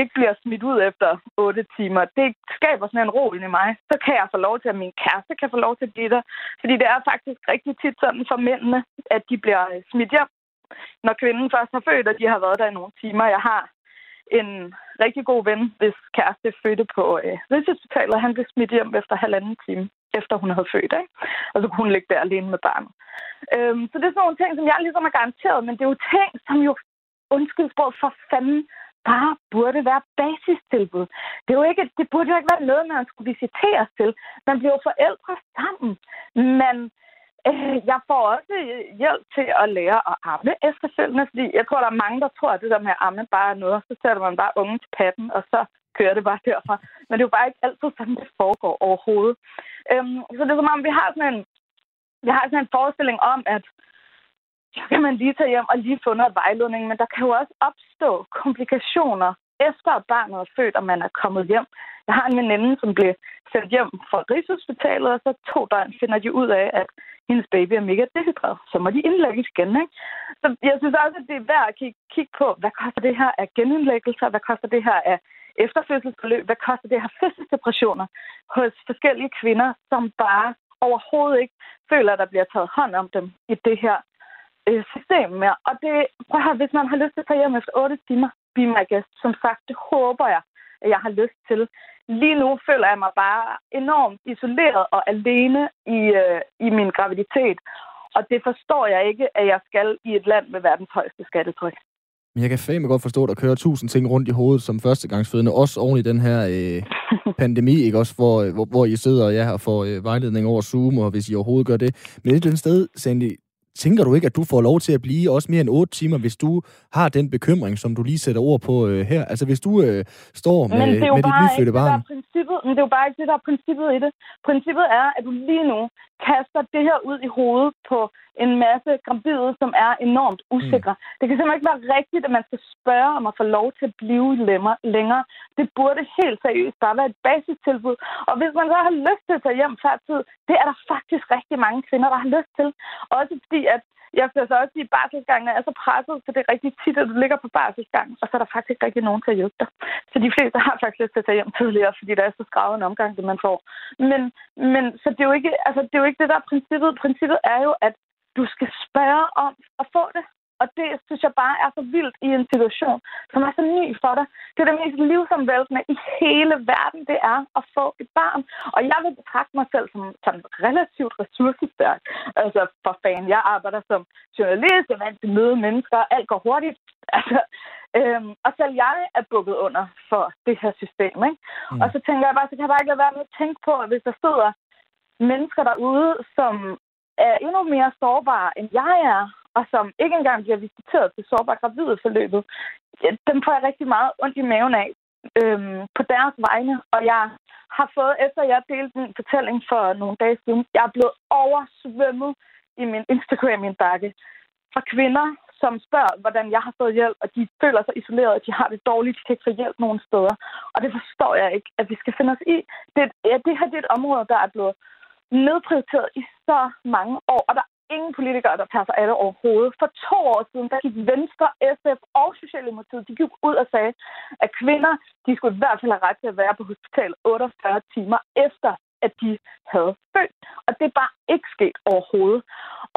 [SPEAKER 4] ikke bliver smidt ud efter 8 timer, det skaber sådan en ro i mig. Så kan jeg få lov til, at min kæreste kan få lov til at blive der. Fordi det er faktisk rigtig tit sådan for mændene, at de bliver øh, smidt hjem, når kvinden først har født, og de har været der i nogle timer. Jeg har en rigtig god ven, hvis kæreste fødte på øh, Rigshospitalet. Han blev smidt hjem efter halvanden time, efter hun havde født. Ikke? Og så kunne hun ligge der alene med barnet. Øhm, så det er sådan nogle ting, som jeg ligesom er garanteret, men det er jo ting, som jo, undskyld for fanden, bare burde være basistilbud. Det, er jo ikke, det burde jo ikke være noget, man skulle visiteres til. Man bliver jo forældre sammen. Men øh, jeg får også hjælp til at lære at amme efterfølgende, fordi jeg tror, der er mange, der tror, at det der med at amme bare er noget, så sætter man bare unge til patten, og så kører det bare derfra. Men det er jo bare ikke altid sådan, det foregår overhovedet. Øhm, så det er som om, vi har sådan en, vi har sådan en forestilling om, at så kan man lige tage hjem og lige få noget vejledning, men der kan jo også opstå komplikationer efter at barnet er født, og man er kommet hjem. Jeg har en veninde, som blev sendt hjem fra Rigshospitalet, og så to døgn finder de ud af, at hendes baby er mega dehydreret. Så må de indlægges igen, ikke? Så jeg synes også, at det er værd at kigge, kigge på, hvad koster det her af genindlæggelser? Hvad koster det her af efterfødselsforløb? Hvad koster det her fødselsdepressioner hos forskellige kvinder, som bare overhovedet ikke føler, at der bliver taget hånd om dem i det her øh, system mere. Og det, prøv at høre, hvis man har lyst til at tage hjem efter 8 timer, be my guest. Som sagt, det håber jeg, at jeg har lyst til. Lige nu føler jeg mig bare enormt isoleret og alene i, øh, i min graviditet. Og det forstår jeg ikke, at jeg skal i et land med verdens højeste skattetryk.
[SPEAKER 2] Men jeg kan fandme godt forstå, at der kører tusind ting rundt i hovedet som førstegangsfødende, også oven i den her øh, pandemi, ikke? Også hvor, øh, hvor, hvor I sidder ja, og får øh, vejledning over Zoom, og hvis I overhovedet gør det. Men et eller andet sted, Sandy, Tænker du ikke, at du får lov til at blive også mere end 8 timer, hvis du har den bekymring, som du lige sætter ord på øh, her? Altså hvis du øh, står med, med dit nyfødte barn?
[SPEAKER 4] princippet, men det er jo bare ikke det, der er princippet i det. Princippet er, at du lige nu kaster det her ud i hovedet på en masse gravide, som er enormt usikre. Mm. Det kan simpelthen ikke være rigtigt, at man skal spørge om at få lov til at blive længere. Det burde helt seriøst bare være et basistilbud. Og hvis man så har lyst til at tage hjem før tid, det er der faktisk rigtig mange kvinder, der har lyst til. Også fordi, at jeg føler så også i at barselsgangen er så presset, så det er rigtig tit, at du ligger på barselsgangen, og så er der faktisk ikke rigtig nogen til at hjælpe dig. Så de fleste har faktisk lyst til at tage hjem tidligere, fordi der er så skravet en omgang, det man får. Men, men så det er, jo ikke, altså, det er jo ikke det, der er princippet. Princippet er jo, at du skal spørge om at få det. Og det synes jeg bare er så vildt i en situation, som er så ny for dig. Det er det mest livsomvæltende i hele verden, det er at få et barn. Og jeg vil betragte mig selv som, som relativt ressourcestærk. Altså for fan, jeg arbejder som journalist, jeg er vant til at møde mennesker, alt går hurtigt. Altså, øhm, og selv jeg er bukket under for det her system. Ikke? Mm. Og så tænker jeg bare, så kan jeg bare ikke lade være med at tænke på, at hvis der sidder mennesker derude, som er endnu mere sårbare, end jeg er, og som ikke engang bliver visiteret til sårbar gravide forløbet, dem får jeg rigtig meget ondt i maven af øhm, på deres vegne. Og jeg har fået, efter jeg delte min fortælling for nogle dage siden, jeg er blevet oversvømmet i min Instagram-indbakke fra kvinder, som spørger, hvordan jeg har fået hjælp, og de føler sig isoleret, og de har det dårligt, de kan ikke få hjælp nogen steder. Og det forstår jeg ikke, at vi skal finde os i. Det, ja, det her det er et område, der er blevet nedprioriteret i så mange år, og der ingen politikere, der tager sig af det overhovedet. For to år siden, der gik Venstre, SF og Socialdemokratiet, de gik ud og sagde, at kvinder, de skulle i hvert fald have ret til at være på hospitalet 48 timer efter, at de havde født. Og det er bare ikke sket overhovedet.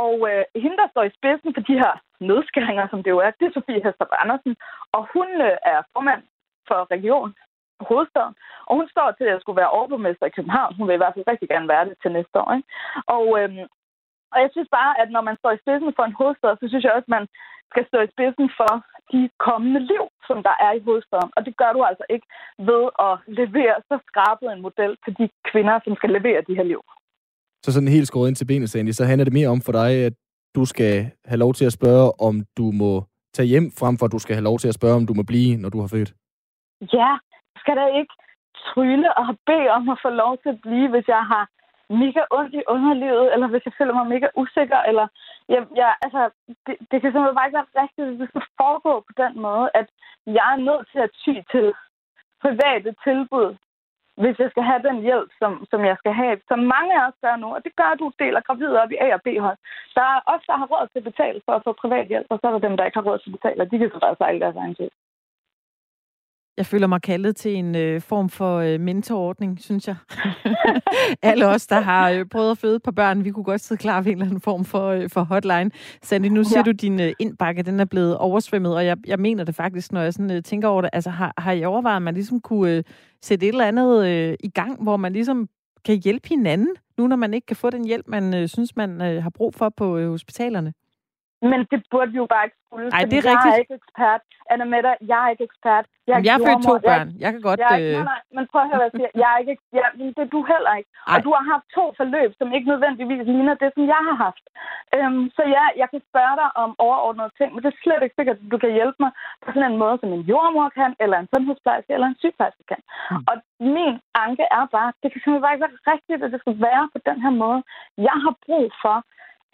[SPEAKER 4] Og øh, hende, der står i spidsen for de her nedskæringer, som det jo er, det er Sofie Hester Andersen. Og hun øh, er formand for region hovedstaden. Og hun står til at skulle være overborgmester i København. Hun vil i hvert fald rigtig gerne være det til næste år. Ikke? Og øhm, og jeg synes bare, at når man står i spidsen for en hovedstad, så synes jeg også, at man skal stå i spidsen for de kommende liv, som der er i hovedstaden. Og det gør du altså ikke ved at levere så skrabet en model til de kvinder, som skal levere de her liv.
[SPEAKER 2] Så sådan helt skåret ind til benet, Sandy, så handler det mere om for dig, at du skal have lov til at spørge, om du må tage hjem, frem for at du skal have lov til at spørge, om du må blive, når du har født?
[SPEAKER 4] Ja, skal da ikke trylle og bede om at få lov til at blive, hvis jeg har mega ondt i underlivet, eller hvis jeg føler mig mega usikker, eller jeg, jeg, altså, det, det kan simpelthen bare ikke være rigtigt, hvis det skal foregå på den måde, at jeg er nødt til at ty til private tilbud, hvis jeg skal have den hjælp, som, som jeg skal have, som mange af os gør nu, og det gør du deler gravide op i A og B-hold. Der er også der har råd til at betale for at få privat hjælp, og så er der dem, der ikke har råd til at betale, og de kan så bare sejle deres egen tid.
[SPEAKER 1] Jeg føler mig kaldet til en øh, form for øh, mentorordning, synes jeg. Alle os, der har øh, prøvet at føde på børn, vi kunne godt sidde klar ved en eller anden form for, øh, for hotline. Sandy, nu siger ja. du, at din øh, indbakke den er blevet oversvømmet, og jeg, jeg mener det faktisk, når jeg sådan, øh, tænker over det. Altså, har, har I overvejet, at man ligesom kunne øh, sætte et eller andet øh, i gang, hvor man ligesom kan hjælpe hinanden, nu når man ikke kan få den hjælp, man øh, synes, man øh, har brug for på øh, hospitalerne?
[SPEAKER 4] Men det burde vi jo bare ikke skulle,
[SPEAKER 1] Ej, det er
[SPEAKER 4] jeg
[SPEAKER 1] rigtigt.
[SPEAKER 4] er ikke ekspert. Anna Mette, jeg er ikke ekspert.
[SPEAKER 1] Jeg,
[SPEAKER 4] er
[SPEAKER 1] jeg har født to børn. Jeg kan godt...
[SPEAKER 4] Jeg,
[SPEAKER 1] øh...
[SPEAKER 4] nej, nej, men prøv at høre, hvad jeg siger. Jeg er ikke, ja, men det er du heller ikke. Ej. Og du har haft to forløb, som ikke nødvendigvis ligner det, som jeg har haft. Øhm, så ja, jeg kan spørge dig om overordnede ting, men det er slet ikke sikkert, at du kan hjælpe mig på sådan en måde, som en jordmor kan, eller en sundhedsplejerske, eller en sygeplejerske kan. Mm. Og min anke er bare, det kan simpelthen bare ikke være rigtigt, at det skal være på den her måde. Jeg har brug for,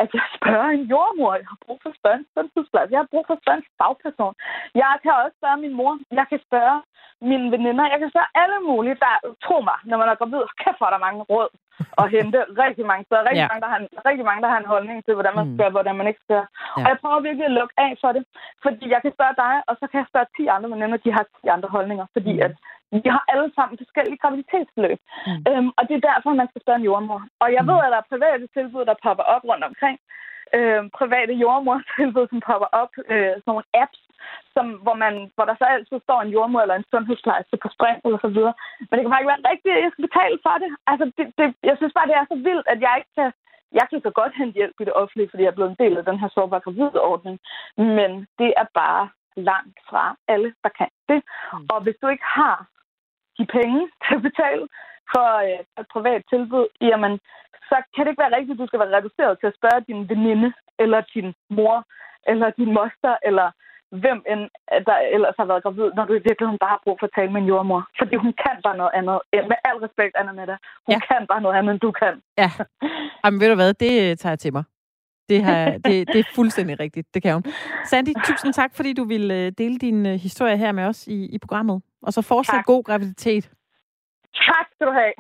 [SPEAKER 4] at jeg spørger en jordmor. Jeg har brug for at spørge en sundhedsplads. Jeg har brug for at spørge en fagperson. Jeg kan også spørge min mor. Jeg kan spørge mine veninder. Jeg kan spørge alle mulige. Der, tro mig, når man er gravid, kan få der mange råd at hente rigtig mange steder. Rigtig, ja. mange, der har en, rigtig mange, der har en holdning til, hvordan man skal, mm. hvordan man ikke skal. Ja. Og jeg prøver virkelig at lukke af for det. Fordi jeg kan spørge dig, og så kan jeg spørge 10 andre veninder, de har 10 andre holdninger. Fordi mm. at vi har alle sammen forskellige graviditetsforløb. Mm. Øhm, og det er derfor, man skal spørge en jordmor. Og jeg mm. ved, at der er private tilbud, der popper op rundt omkring. Øhm, private jordmortilbud, som popper op. Øh, sådan nogle apps, som, hvor, man, hvor der så altid står en jordmor eller en sundhedsplejerske på spring eller så videre. Men det kan bare ikke være rigtigt, at jeg skal betale for det. Altså, det, det, jeg synes bare, det er så vildt, at jeg ikke kan... Jeg kan så godt hente hjælp i det offentlige, fordi jeg er blevet en del af den her sårbare gravidordning. Men det er bare langt fra alle, der kan det. Mm. Og hvis du ikke har de penge til at betale for øh, et privat tilbud, jamen, så kan det ikke være rigtigt, at du skal være reduceret til at spørge din veninde, eller din mor, eller din moster, eller hvem end der ellers har været gravid, når du i virkeligheden bare har brug for at tale med en jordmor. Fordi hun kan bare noget andet. Med al respekt, Anna Mette. Hun ja. kan bare noget andet, end du kan.
[SPEAKER 1] Ja. Jamen ved du hvad, det øh, tager jeg til mig. Det, har, det, det er fuldstændig rigtigt. Det kan hun. Sandy, tusind tak, fordi du ville øh, dele din øh, historie her med os i, i programmet. Og så fortsat tak. god graviditet.
[SPEAKER 4] Tak skal du have.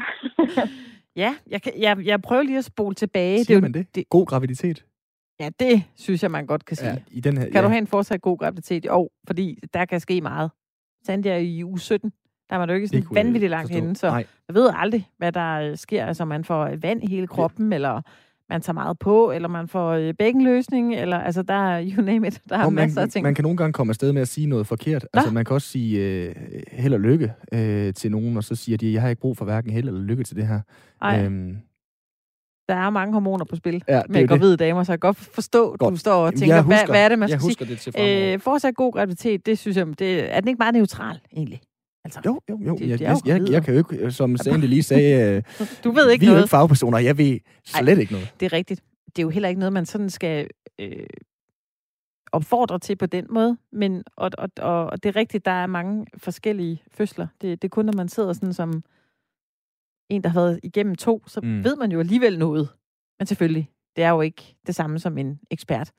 [SPEAKER 1] ja, jeg, kan, jeg, jeg prøver lige at spole tilbage.
[SPEAKER 2] Siger det, man det? det? God graviditet?
[SPEAKER 1] Ja, det synes jeg, man godt kan sige. Ja, i den her, kan ja. du have en fortsat god graviditet? Jo, fordi der kan ske meget. Sandy er i uge 17. Der var du ikke sådan vanvittigt langt henne, så Nej. jeg ved aldrig, hvad der øh, sker. Altså, man får vand i hele kroppen, ja. eller man tager meget på, eller man får øh, bækkenløsning, eller altså, der er, you name it, der er man, masser af ting.
[SPEAKER 2] Man kan nogle gange komme afsted med at sige noget forkert. Nå? Altså, man kan også sige øh, held og lykke øh, til nogen, og så siger de, jeg har ikke brug for hverken held eller lykke til det her. Øhm,
[SPEAKER 1] der er mange hormoner på spil ja, med gravide damer, så jeg kan godt forstå, godt. du står og tænker, husker, hvad, hvad er det, man skal
[SPEAKER 2] jeg husker
[SPEAKER 1] sige?
[SPEAKER 2] Det til øh,
[SPEAKER 1] fortsat god graviditet, det synes jeg, det, er den ikke meget neutral, egentlig?
[SPEAKER 2] Altså, jo, jo, jo. De, jeg, de jeg, jeg, jeg kan jo ikke, som Sandy lige sagde,
[SPEAKER 1] du ved ikke
[SPEAKER 2] vi
[SPEAKER 1] noget.
[SPEAKER 2] er jo ikke fagpersoner, jeg ved slet Ej, ikke noget.
[SPEAKER 1] Det er rigtigt. Det er jo heller ikke noget, man sådan skal øh, opfordre til på den måde, men og, og, og, og det er rigtigt, der er mange forskellige fødsler. Det, det er kun, når man sidder sådan som en, der har været igennem to, så mm. ved man jo alligevel noget. Men selvfølgelig, det er jo ikke det samme som en ekspert.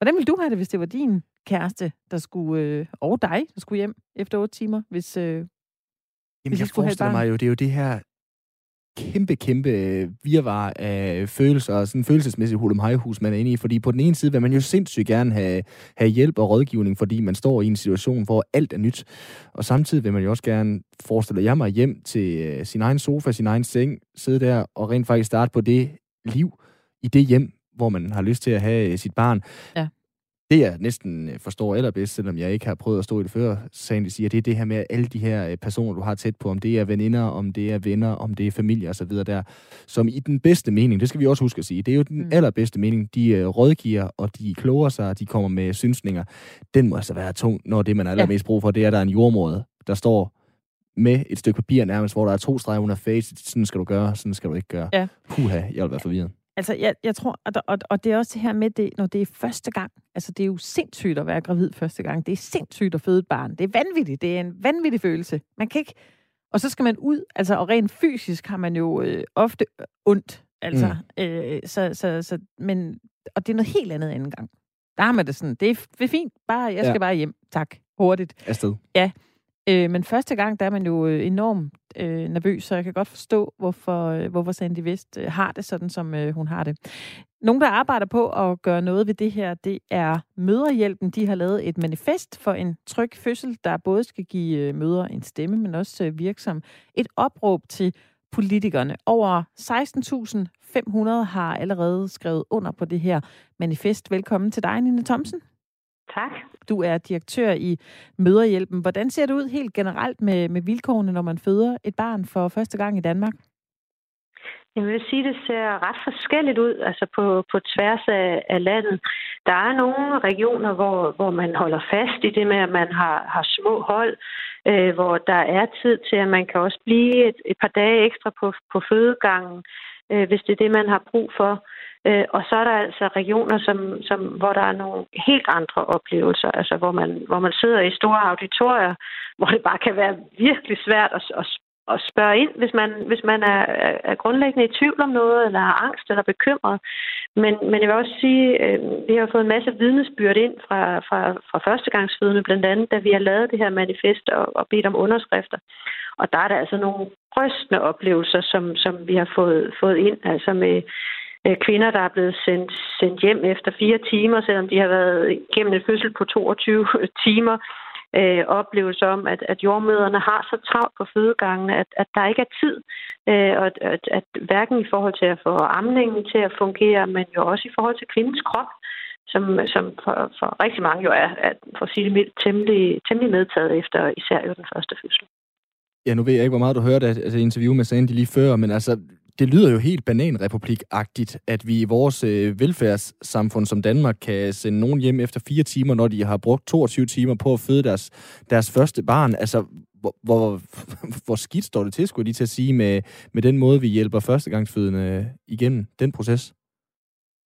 [SPEAKER 1] Hvordan ville du have det, hvis det var din kæreste, der skulle, øh, og dig, der skulle hjem efter otte timer, hvis, øh, Jamen,
[SPEAKER 2] hvis jeg forestiller mig jo, det er jo det her kæmpe, kæmpe øh, virvar af følelser, og sådan følelsesmæssig hulumhejhus, man er inde i. Fordi på den ene side vil man jo sindssygt gerne have, have hjælp og rådgivning, fordi man står i en situation, hvor alt er nyt. Og samtidig vil man jo også gerne, forestille jeg mig, hjem til uh, sin egen sofa, sin egen seng, sidde der og rent faktisk starte på det liv i det hjem, hvor man har lyst til at have sit barn. Ja det, jeg næsten øh, forstår allerbedst, selvom jeg ikke har prøvet at stå i det før, sagen de siger, det er det her med alle de her øh, personer, du har tæt på, om det er veninder, om det er venner, om det er familie osv. der, som i den bedste mening, det skal vi også huske at sige, det er jo den mm. allerbedste mening, de rådgiver, og de kloger sig, de kommer med synsninger. Den må altså være tung, når det, man er allermest brug for, det er, at der er en jordmor, der står med et stykke papir nærmest, hvor der er to streger under face, sådan skal du gøre, sådan skal du ikke gøre. Ja. Puha, jeg vil være forvirret.
[SPEAKER 1] Altså, jeg, jeg tror, og, og, og det er også det her med, det, når det er første gang. Altså, det er jo sindssygt at være gravid første gang. Det er sindssygt at føde et barn. Det er vanvittigt. Det er en vanvittig følelse. Man kan ikke... Og så skal man ud, altså, og rent fysisk har man jo øh, ofte ondt. Altså, mm. øh, så, så, så, men, og det er noget helt andet anden gang. Der har man det sådan, det er, det er fint, bare, jeg skal ja. bare hjem, tak, hurtigt.
[SPEAKER 2] Afsted.
[SPEAKER 1] Ja, Øh, men første gang, der er man jo øh, enormt øh, nervøs, så jeg kan godt forstå, hvorfor, øh, hvorfor Sandy Vest øh, har det sådan, som øh, hun har det. Nogle, der arbejder på at gøre noget ved det her, det er Møderhjælpen. De har lavet et manifest for en tryg fødsel, der både skal give øh, mødre møder en stemme, men også øh, virksom. Et opråb til politikerne. Over 16.500 har allerede skrevet under på det her manifest. Velkommen til dig, Nina Thomsen.
[SPEAKER 5] Tak.
[SPEAKER 1] Du er direktør i Møderhjælpen. Hvordan ser det ud helt generelt med, med vilkårene, når man føder et barn for første gang i Danmark?
[SPEAKER 5] Jeg vil sige, at det ser ret forskelligt ud, altså på, på tværs af, af landet. Der er nogle regioner, hvor, hvor man holder fast i det med, at man har, har små hold, øh, hvor der er tid til, at man kan også blive et, et par dage ekstra på, på fødegangen, øh, hvis det er det, man har brug for. Øh, og så er der altså regioner, som, som, hvor der er nogle helt andre oplevelser, altså hvor man, hvor man sidder i store auditorier, hvor det bare kan være virkelig svært at, at, at spørge ind, hvis man, hvis man er, er grundlæggende i tvivl om noget, eller har angst eller bekymret. Men, men jeg vil også sige, at øh, vi har fået en masse vidnesbyrd ind fra, fra, fra førstegangsvidne, blandt andet, da vi har lavet det her manifest og, og bedt om underskrifter. Og der er der altså nogle rystende oplevelser, som, som vi har fået, fået ind, altså med Øh, kvinder, der er blevet sendt, sendt hjem efter fire timer, selvom de har været igennem en fødsel på 22 timer. Øh, oplevelse om, at, at jordmøderne har så travlt på fødegangene, at, at der ikke er tid, øh, og at, at, at hverken i forhold til at få amningen til at fungere, men jo også i forhold til kvindens krop, som, som for, for rigtig mange jo er, at, for at sige det mildt, temmelig, temmelig medtaget efter især jo den første fødsel.
[SPEAKER 2] Ja, nu ved jeg ikke, hvor meget du hørte altså, interview med Sandy lige før, men altså, det lyder jo helt bananrepublikagtigt, at vi i vores øh, velfærdssamfund som Danmark kan sende nogen hjem efter fire timer, når de har brugt 22 timer på at føde deres, deres første barn. Altså, hvor, hvor, hvor skidt står det til, skulle jeg lige til at sige, med, med den måde, vi hjælper førstegangsfødende igennem den proces?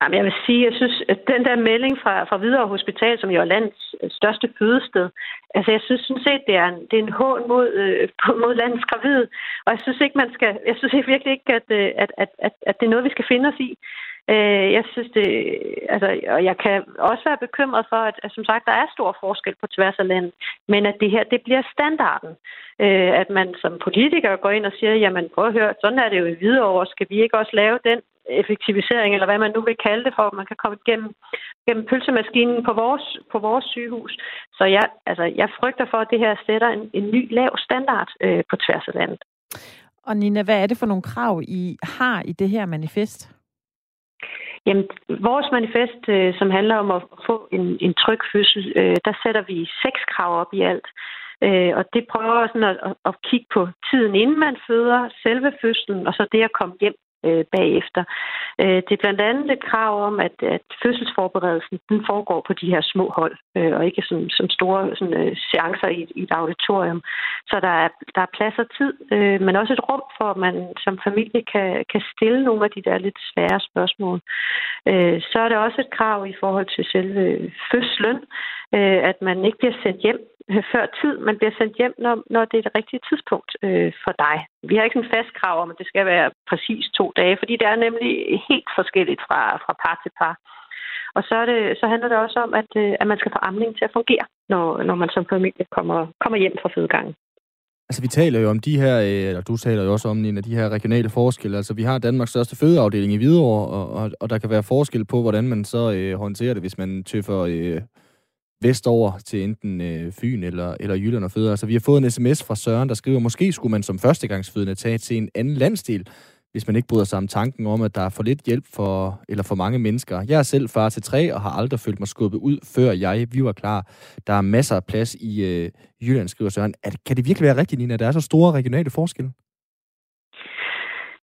[SPEAKER 5] Jamen, jeg vil sige, jeg synes, at den der melding fra, fra Hvidovre Hospital, som jo er landets øh, største fødested, altså jeg synes sådan set, det er en, det er en hån mod, øh, mod landets gravide. Og jeg synes ikke, man skal, jeg synes virkelig ikke, at, øh, at, at, at, at det er noget, vi skal finde os i. Øh, jeg synes det, altså, og jeg kan også være bekymret for, at, at som sagt, der er stor forskel på tværs af landet, men at det her, det bliver standarden. Øh, at man som politiker går ind og siger, jamen prøv at høre, sådan er det jo i Hvidovre, skal vi ikke også lave den effektivisering, eller hvad man nu vil kalde det, for man kan komme igennem gennem pølsemaskinen på vores, på vores sygehus. Så jeg, altså, jeg frygter for, at det her sætter en, en ny lav standard øh, på tværs af landet.
[SPEAKER 1] Og Nina, hvad er det for nogle krav, I har i det her manifest?
[SPEAKER 5] Jamen, vores manifest, øh, som handler om at få en, en tryg fødsel, øh, der sætter vi seks krav op i alt. Øh, og det prøver sådan at, at, at kigge på tiden, inden man føder, selve fødslen, og så det at komme hjem øh, bagefter. Øh, det er blandt andet et krav om, at, at fødselsforberedelsen den foregår på de her små hold, øh, og ikke som, som store sådan, øh, seancer i, i et auditorium. Så der er, der er plads og tid, øh, men også et rum for, at man som familie kan, kan stille nogle af de der lidt svære spørgsmål. Øh, så er der også et krav i forhold til selve fødslen, øh, at man ikke bliver sendt hjem øh, før tid. Man bliver sendt hjem, når, når det er det rigtige tidspunkt øh, for dig. Vi har ikke en fast krav om, at det skal være præcis to dage, fordi det er nemlig helt forskelligt fra, fra par til par. Og så, er det, så handler det også om, at, øh, at man skal få amning til at fungere, når, når man som familie kommer, kommer hjem fra fødegangen.
[SPEAKER 2] Altså, vi taler jo om de her, øh, eller du taler jo også om en af de her regionale forskelle. Altså, vi har Danmarks største fødeafdeling i Hvidovre, og, og, og der kan være forskel på, hvordan man så øh, håndterer det, hvis man tøffer øh, vestover til enten øh, Fyn eller, eller Jylland og føder. Altså, vi har fået en sms fra Søren, der skriver, måske skulle man som førstegangsfødende tage til en anden landsdel, hvis man ikke bryder sig om tanken om, at der er for lidt hjælp for, eller for mange mennesker. Jeg er selv far til tre og har aldrig følt mig skubbet ud, før jeg vi var klar. Der er masser af plads i øh, Jylland, skriver Søren. At, kan det virkelig være rigtigt, Nina, at der er så store regionale forskelle?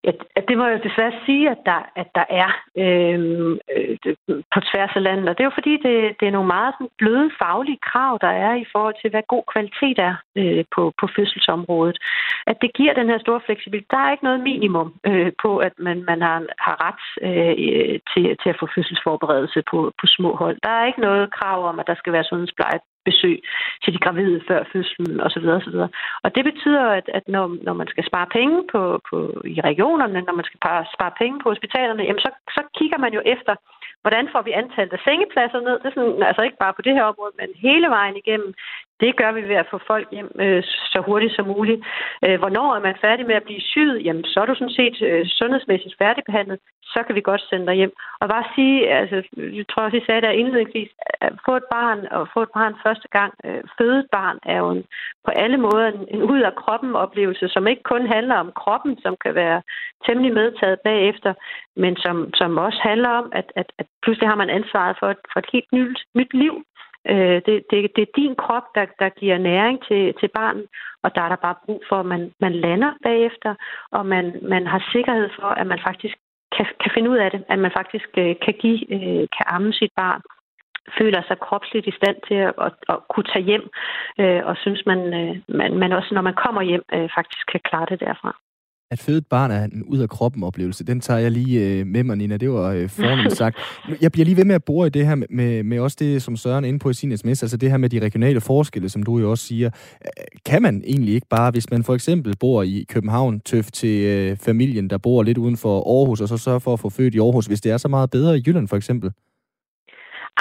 [SPEAKER 5] Ja, det må jeg desværre sige, at der, at der er øhm, øh, på tværs af landet. Og det er jo fordi, det, det er nogle meget sådan, bløde faglige krav, der er i forhold til, hvad god kvalitet er øh, på, på fødselsområdet. At det giver den her store fleksibilitet. Der er ikke noget minimum øh, på, at man, man har, har ret øh, til, til at få fødselsforberedelse på, på små hold. Der er ikke noget krav om, at der skal være sundhedspleje besøg til de gravide før fødslen osv. osv. Og det betyder, at, at når, når man skal spare penge på, på, i regionerne, når man skal spare penge på hospitalerne, jamen så, så kigger man jo efter, hvordan får vi antallet af sengepladser ned. Det er sådan, altså ikke bare på det her område, men hele vejen igennem. Det gør vi ved at få folk hjem øh, så hurtigt som muligt. Øh, hvornår er man færdig med at blive syet? Jamen, så er du sådan set øh, sundhedsmæssigt færdigbehandlet. Så kan vi godt sende dig hjem. Og bare sige, altså, jeg tror også, I sagde der indledningsvis, at få et barn og få et barn første gang, øh, føde et barn, er jo en, på alle måder en, en ud af kroppen oplevelse, som ikke kun handler om kroppen, som kan være temmelig medtaget bagefter, men som, som også handler om, at, at, at pludselig har man ansvaret for et, for et helt nyt, nyt liv. Øh, det, det, det er din krop, der, der giver næring til, til barnet, og der er der bare brug for, at man, man lander bagefter, og man, man har sikkerhed for, at man faktisk kan, kan finde ud af det, at man faktisk øh, kan give, øh, kan amme sit barn føler sig kropsligt i stand til at, at, at kunne tage hjem, øh, og synes man, øh, man, man også, når man kommer hjem, øh, faktisk kan klare det derfra
[SPEAKER 2] at føde et barn er en ud-af-kroppen-oplevelse. Den tager jeg lige øh, med mig, Nina. Det var øh, fornemt sagt. Jeg bliver lige ved med at bore i det her med, med, med også det, som Søren er inde på i sin sms, altså det her med de regionale forskelle, som du jo også siger. Kan man egentlig ikke bare, hvis man for eksempel bor i København, tøft til øh, familien, der bor lidt uden for Aarhus, og så sørge for at få født i Aarhus, hvis det er så meget bedre i Jylland for eksempel?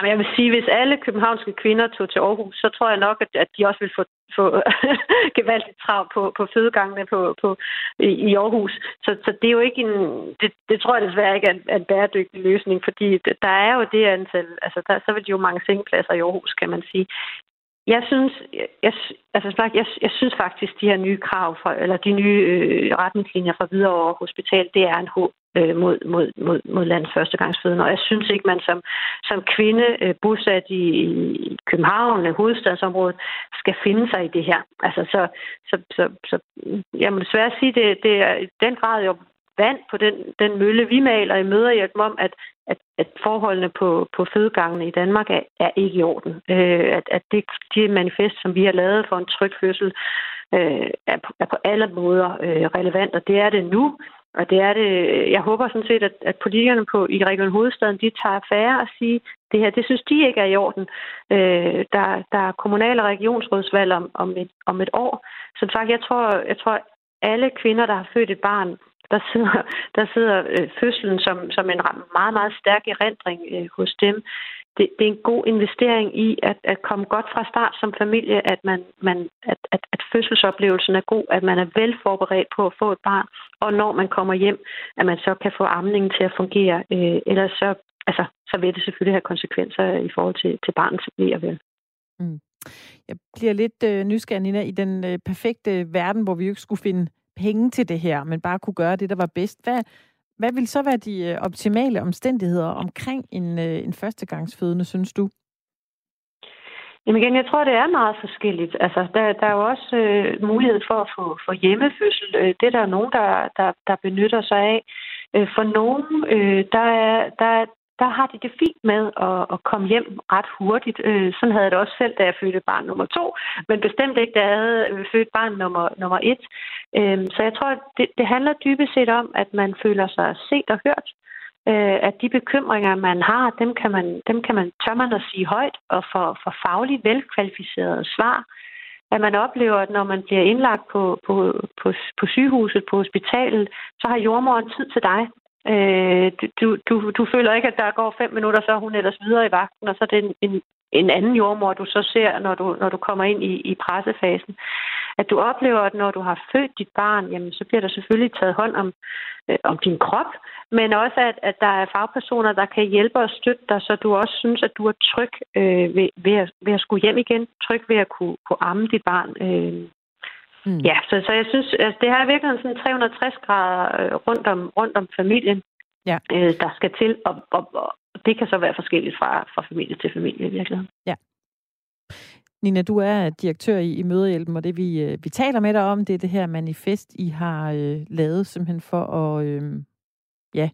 [SPEAKER 5] Jamen, jeg vil sige, hvis alle københavnske kvinder tog til Aarhus, så tror jeg nok, at, at de også vil få, få gevaldigt trav på, på fødegangene på, på, i, i Aarhus. Så, så det er jo ikke en... Det, det tror jeg desværre ikke er en, en bæredygtig løsning, fordi der er jo det antal... Altså, der, så vil de jo mange sengepladser i Aarhus, kan man sige. Jeg synes, jeg, altså, jeg, jeg synes faktisk, de her nye krav, fra, eller de nye øh, retningslinjer fra Hvidovre Hospital, det er en håb øh, mod, mod, mod, mod landets førstegangsfødende. Og jeg synes ikke, man som, som kvinde øh, bosat i, i København, hovedstadsområdet, skal finde sig i det her. Altså, så, så, så, så jeg må desværre sige, det, det er i den grad jo vand på den, den mølle, vi maler i møderhjælp om, at, at, at forholdene på, på fødegangene i Danmark er, er ikke i orden. Øh, at at det, det manifest, som vi har lavet for en tryg fødsel, øh, er, på, er på alle måder øh, relevant, og det er det nu. Og det er det, jeg håber sådan set, at, at politikerne på, i Region Hovedstaden, de tager affære og siger, det her, det synes de ikke er i orden. Øh, der, der er kommunale regionsrådsvalg om, om, et, om et år. Som sagt, jeg tror, jeg tror, alle kvinder, der har født et barn, der sidder, der sidder øh, fødslen som, som en meget, meget stærk erindring øh, hos dem det, det er en god investering i at, at komme godt fra start som familie, at, man, man, at, at, at fødselsoplevelsen er god, at man er vel forberedt på at få et barn, og når man kommer hjem, at man så kan få amningen til at fungere. Øh, ellers så, altså, så vil det selvfølgelig have konsekvenser i forhold til, til barnets bliver vel. Mm.
[SPEAKER 1] Jeg bliver lidt øh, nysgerrig, Nina, i den øh, perfekte verden, hvor vi jo ikke skulle finde penge til det her, men bare kunne gøre det, der var bedst. Hvad, hvad vil så være de øh, optimale omstændigheder omkring en, øh, en førstegangsfødende, synes du?
[SPEAKER 5] Jamen igen, jeg tror, det er meget forskelligt. Altså, der, der er jo også øh, mulighed for at få, for hjemmefødsel. Øh, det er der nogen, der, der, der benytter sig af. For nogen, øh, der, er, der, der har de det fint med at, at komme hjem ret hurtigt. Øh, sådan havde jeg det også selv, da jeg fødte barn nummer to, men bestemt ikke, da jeg havde øh, født barn nummer, nummer et. Øh, så jeg tror, det, det handler dybest set om, at man føler sig set og hørt. Øh, at de bekymringer, man har, dem kan man, dem kan man tør man at sige højt og få for fagligt velkvalificerede svar at man oplever, at når man bliver indlagt på, på, på, på sygehuset, på hospitalet, så har jordmoren tid til dig. Øh, du, du, du føler ikke, at der går fem minutter, så er hun ellers videre i vagten, og så er det en, en, en anden jordmor, du så ser, når du, når du kommer ind i, i pressefasen. At du oplever, at når du har født dit barn, jamen, så bliver der selvfølgelig taget hånd om, øh, om din krop, men også, at, at der er fagpersoner, der kan hjælpe og støtte dig, så du også synes, at du er tryg øh, ved, ved, at, ved at skulle hjem igen, tryg ved at kunne, kunne amme dit barn. Øh, Mm. Ja, så, så jeg synes, altså, det her er virkelig sådan 360 grader øh, rundt, om, rundt om familien, ja. øh, der skal til, og, og, og det kan så være forskelligt fra, fra familie til familie i virkeligheden.
[SPEAKER 1] Ja. Nina, du er direktør i, i Mødehjælpen, og det vi, øh, vi taler med dig om, det er det her manifest, I har øh, lavet simpelthen for at øh, ja,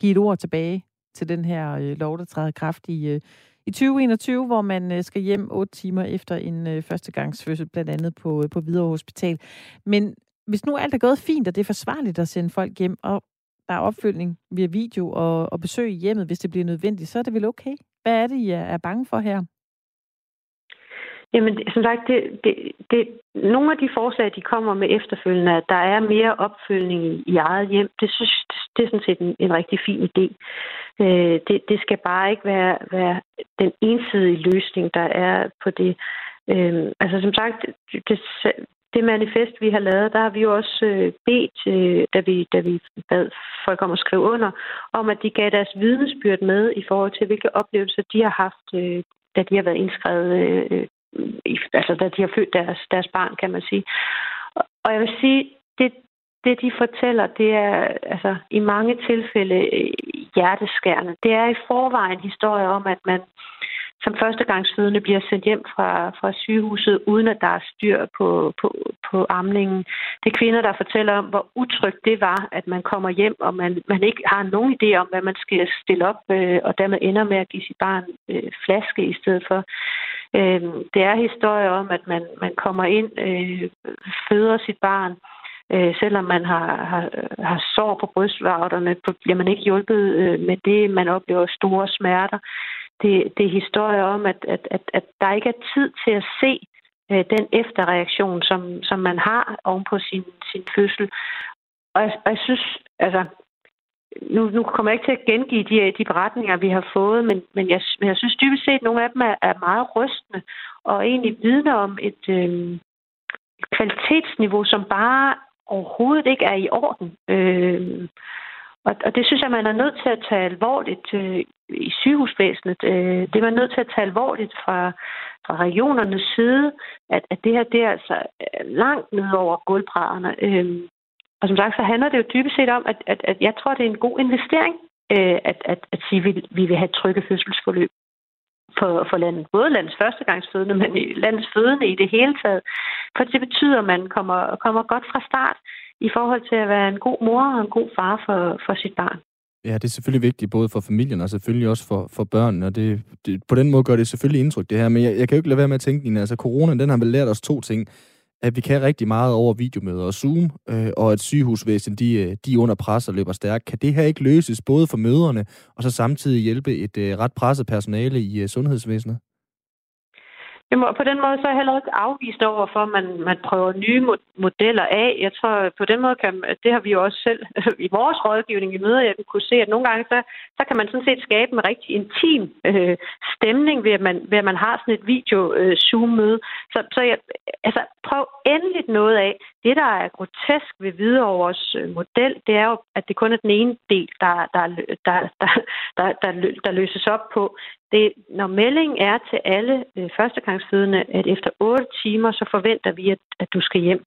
[SPEAKER 1] give et ord tilbage til den her øh, lov, der træder kraft i, øh, i 2021, hvor man øh, skal hjem 8 timer efter en øh, førstegangsfødsel, blandt andet på, øh, på Hvidovre Hospital. Men hvis nu alt er gået fint, og det er forsvarligt at sende folk hjem, og der er opfølgning via video og, og besøg i hjemmet, hvis det bliver nødvendigt, så er det vel okay? Hvad er det, I er bange for her?
[SPEAKER 5] Jamen, som sagt, det, det, det, nogle af de forslag, de kommer med efterfølgende, at der er mere opfølgning i, i eget hjem, det synes det er sådan set en, en rigtig fin idé. Øh, det, det skal bare ikke være, være den ensidige løsning, der er på det. Øh, altså som sagt, det, det manifest, vi har lavet, der har vi jo også øh, bedt, øh, da, vi, da vi bad folk om at skrive under, om at de gav deres vidensbyrd med i forhold til, hvilke oplevelser de har haft, øh, da de har været indskrevet, øh, øh altså da de har født deres, deres barn, kan man sige. Og, og jeg vil sige, det, det, de fortæller, det er altså i mange tilfælde øh, hjerteskærende. Det er i forvejen historier om, at man som førstegangsfødende bliver sendt hjem fra, fra sygehuset, uden at der er styr på, på, på amningen. Det er kvinder, der fortæller om, hvor utrygt det var, at man kommer hjem, og man, man ikke har nogen idé om, hvad man skal stille op, øh, og dermed ender med at give sit barn øh, flaske i stedet for. Øh, det er historie om, at man, man kommer ind, øh, føder sit barn, øh, selvom man har, har, har sår på brystvarterne, bliver man ikke hjulpet øh, med det. Man oplever store smerter. Det, det er historier om, at, at, at, at der ikke er tid til at se øh, den efterreaktion, som, som man har oven på sin, sin fødsel. Og jeg, og jeg synes, altså, nu, nu kommer jeg ikke til at gengive de, de beretninger, vi har fået, men, men, jeg, men jeg synes dybest set, at nogle af dem er, er meget rystende, og egentlig vidner om et, øh, kvalitetsniveau, som bare overhovedet ikke er i orden. Øh, og, og det synes jeg, man er nødt til at tage alvorligt øh, i sygehusvæsenet. Øh, det er man nødt til at tage alvorligt fra, fra regionernes side, at, at det her det er altså øh, langt ned over gulvbrædderne. Øh, og som sagt, så handler det jo dybest set om, at, at, at jeg tror, det er en god investering, øh, at, at, at sige, at vi, vi vil have trygge fødselsforløb for, for landet. Både landets førstegangsfødende, men landets fødende i det hele taget. For det betyder, at man kommer, kommer godt fra start i forhold til at være en god mor og en god far for, for sit barn.
[SPEAKER 2] Ja, det er selvfølgelig vigtigt, både for familien og selvfølgelig også for, for børnene, og det, det, på den måde gør det selvfølgelig indtryk, det her. Men jeg, jeg kan jo ikke lade være med at tænke, Nina, altså corona, den har vel lært os to ting. at vi kan rigtig meget over videomøder og Zoom, øh, og at sygehusvæsen de, øh, de er under pres og løber stærkt. Kan det her ikke løses både for møderne, og så samtidig hjælpe et øh, ret presset personale i øh, sundhedsvæsenet?
[SPEAKER 5] Jamen, og på den måde så er jeg heller ikke afvist over for, at man, man prøver nye modeller af. Jeg tror, på den måde kan, det har vi jo også selv i vores rådgivning i møder, jeg kunne se, at nogle gange så, så kan man sådan set skabe en rigtig intim øh, stemning ved at, man, ved, at man har sådan et video-zoom-møde. Øh, så, så jeg, altså, prøv endelig noget af. Det, der er grotesk ved Hvidovres øh, model, det er jo, at det kun er den ene del, der, der, der, der, der, der, der løses op på. Det, når meldingen er til alle øh, fødende, at efter 8 timer, så forventer vi, at, at du skal hjem.